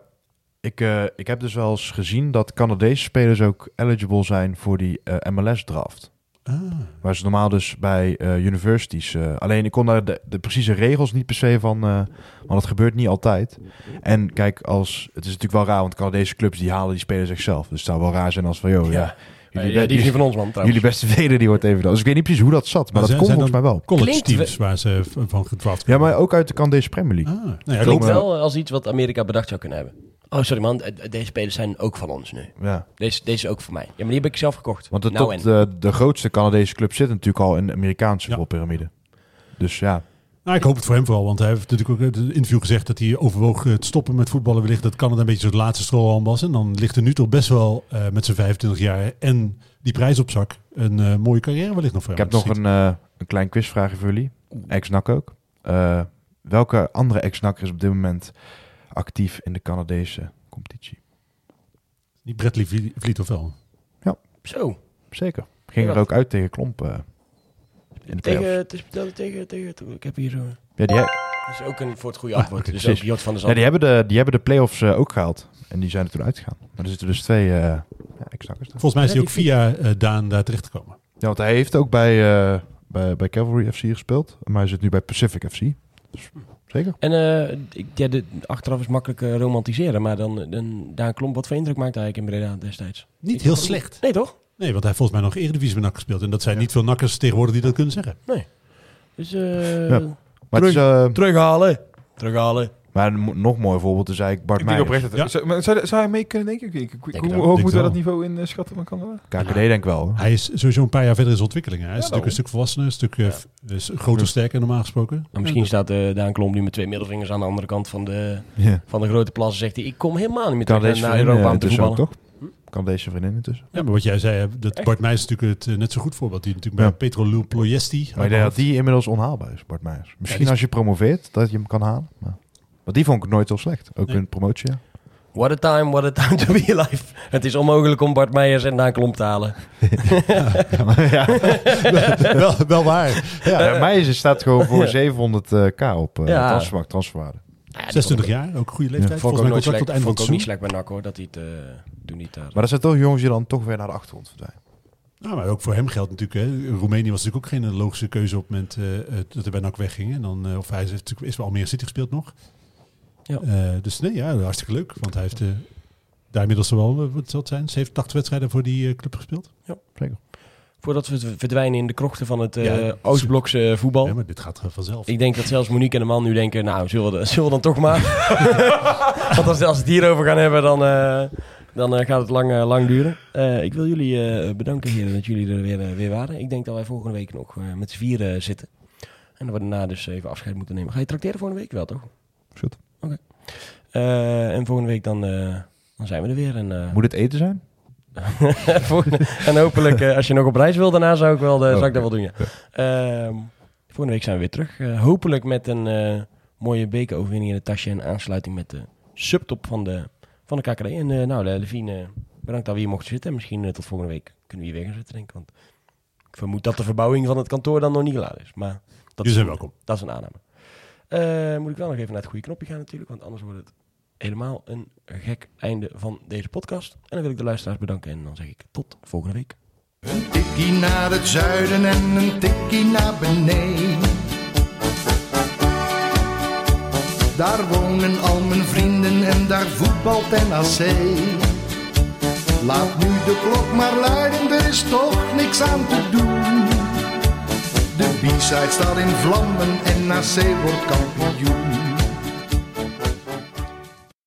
ik, eh, ik heb dus wel eens gezien dat Canadese spelers ook eligible zijn voor die eh, MLS-draft. Ah. Waar ze normaal dus bij eh, universities... alleen ik kon daar de, de precieze regels niet per se van... eh want het gebeurt niet altijd. En kijk, als, het is natuurlijk wel raar... want Canadese clubs die halen die spelers zichzelf. Dus het zou wel raar zijn als van... Joh, ja, Ja, jullie, ja, die is niet van ons, man, trouwens. jullie beste veder die wordt even... Dus ik weet niet precies hoe dat zat. Maar, Maar dat zijn volgens mij wel. College Klinkt teams waar ze van gedraft Ja, maar ook uit de Canadese Premier League. Ah, nou ja, Klinkt klopt. wel als iets wat Amerika bedacht zou kunnen hebben. Oh, sorry man, eh, deze spelers zijn ook van ons nu. Ja. Deze, deze is ook van mij. Ja, maar die heb ik zelf gekocht. Want de, nou en. de, de grootste Canadese club zit natuurlijk al in de Amerikaanse Ja. voetbalpyramide. Dus ja, Nou, ik hoop het voor hem vooral, want hij heeft natuurlijk ook in het interview gezegd dat hij overwoog eh, te stoppen met voetballen. Wellicht dat Canada een beetje zo'n laatste strohalm was. En dan ligt er nu toch best wel eh, met zijn 25 jaar en die prijs op zak een eh, mooie carrière wellicht nog voor ik hem. heb nog een, eh, een klein quizvraagje voor jullie. Ex-NAC ook. Eh, welke andere ex-NAC is op dit moment actief in de Canadese competitie? Die Bradley Vlie- Vliet of wel? Zo, Zeker. Ging Ja. er ook uit tegen Klomp eh, in de playoffs. tegen, het is tegen, tegen, tegen, ik heb hier zo... Ja, die, Dat is ook een voor het goede Ah, antwoord. oké, dus ook Jot van ja, Zand. die, hebben de, die hebben de playoffs eh, ook gehaald. En die zijn er toen uitgegaan. Maar er zitten dus twee eh ja, daar. Volgens mij is hij ook via Daan daar terecht gekomen. Ja, want hij heeft ook bij, eh, bij, bij Cavalry FC gespeeld. Maar hij zit nu bij Pacific FC. Dus, zeker. En eh, ik- ja, de, achteraf is makkelijk eh, romantiseren. Maar dan, dan Daan Klomp, wat voor indruk maakte hij eigenlijk in Breda destijds? Niet Ik- heel slecht. Nee toch? Nee, want hij heeft volgens mij nog Eredivisie met NAC gespeeld. En dat zijn niet veel nakkers tegenwoordig die dat kunnen zeggen. Dus eh, Ja. Maar, het is, terughalen. Terughalen. Maar een nog mooi voorbeeld is eigenlijk Bart Ik denk Meijers. oprecht dat... Ja. Zou, maar zou, zou hij mee kunnen, denk ik? Ik- ik- Denk Hoe hoog moeten we dat niveau in eh, schatten van Canada? KKD denk ik wel. Hij is sowieso een paar jaar verder in zijn ontwikkeling. hè. Hij is Ja, natuurlijk een stuk volwassener, een stuk eh, groter, sterker normaal gesproken. Maar misschien staat eh Daan Klomp nu met twee middelvingers aan de andere kant van de, Ja. van de grote plas. en Zegt hij, ik kom helemaal niet meer Kan terug deze naar Europa om te ook, voetballen. toch? Kan deze vriendin intussen. Ja, maar wat jij zei, dat Bart Meijs is natuurlijk het net zo goed voorbeeld. Die natuurlijk Ja. bij Petro Ploiesti. Maar ik denk dat die inmiddels onhaalbaar is, Bart Meijers. Misschien is- als je promoveert, dat je hem kan halen. Maar, maar die vond ik nooit heel slecht. Ook Nee. in promotie. ja. What a time, what a time to be alive. Het is onmogelijk om Bart Meijers en Daan Klomp te halen. ja. wel, wel waar. Ja, bij Meijers staat gewoon voor 700k op uh, Ja. transfermarkt, transferwaarde. Ja, die 26 vond ik- jaar, ook een goede leeftijd. Vond ik Volgens ook mij contract slecht. tot eind van Vond het ik ook niet slecht bij NAC hoor, dat hij het eh, toen niet daar. Maar dat zijn toch jongens die dan toch weer naar de achtergrond verdwijnen. Nou, maar ook voor hem geldt natuurlijk. Hè. Roemenië was natuurlijk ook geen logische keuze op het moment eh, eh, dat hij bij NAC wegging. En dan, eh, of hij is, natuurlijk- is bij Almere City gespeeld nog. Ja. Eh, dus nee, ja, hartstikke leuk. Want hij heeft eh, daar inmiddels wel, eh, wat zal het zijn, 7, 80 wedstrijden voor die club gespeeld. Voordat we verdwijnen in de krochten van het eh, Ja. Oostblokse voetbal. Ja, maar dit gaat vanzelf. Ik denk dat zelfs Monique en de man nu denken, nou, zullen we, zullen we dan toch maar? Want als, als we het hierover gaan hebben, dan, eh, dan gaat het lang, lang duren. Eh, ik wil jullie eh, bedanken, heren, dat jullie er weer, weer waren. Ik denk dat wij volgende week nog eh, met z'n vieren zitten. En dat we daarna dus even afscheid moeten nemen. Ga je tracteren volgende week wel, toch? Goed. Oké. Eh, en volgende week dan, eh, dan zijn we er weer. En, eh, Moet het eten zijn? Volgende- en hopelijk, eh, als je nog op reis wil daarna, zou ik, wel de, Oh, zou ik dat wel doen, ja. Ehm, volgende week zijn we weer terug. Eh, hopelijk met een eh, mooie bekeroverwinning in het tasje en aansluiting met de subtop van de, van de KKD. En eh, nou, Levine, eh, bedankt dat we hier mochten zitten. En misschien tot volgende week kunnen we hier weer gaan zitten, denk ik. Want ik vermoed dat de verbouwing van het kantoor dan nog niet klaar is. Maar dat Jullie is, zijn welkom. dat is een aanname. Eh, moet ik wel nog even naar het goede knopje gaan natuurlijk, want anders wordt het helemaal een gek einde van deze podcast. En dan wil ik de luisteraars bedanken en dan zeg ik tot volgende week. Een tikkie naar het zuiden en een tikkie naar beneden. Daar wonen al mijn vrienden en daar voetbalt NAC. Laat nu de klok maar luiden, er is toch niks aan te doen. De B-side staat in vlammen en na C wordt kampioen.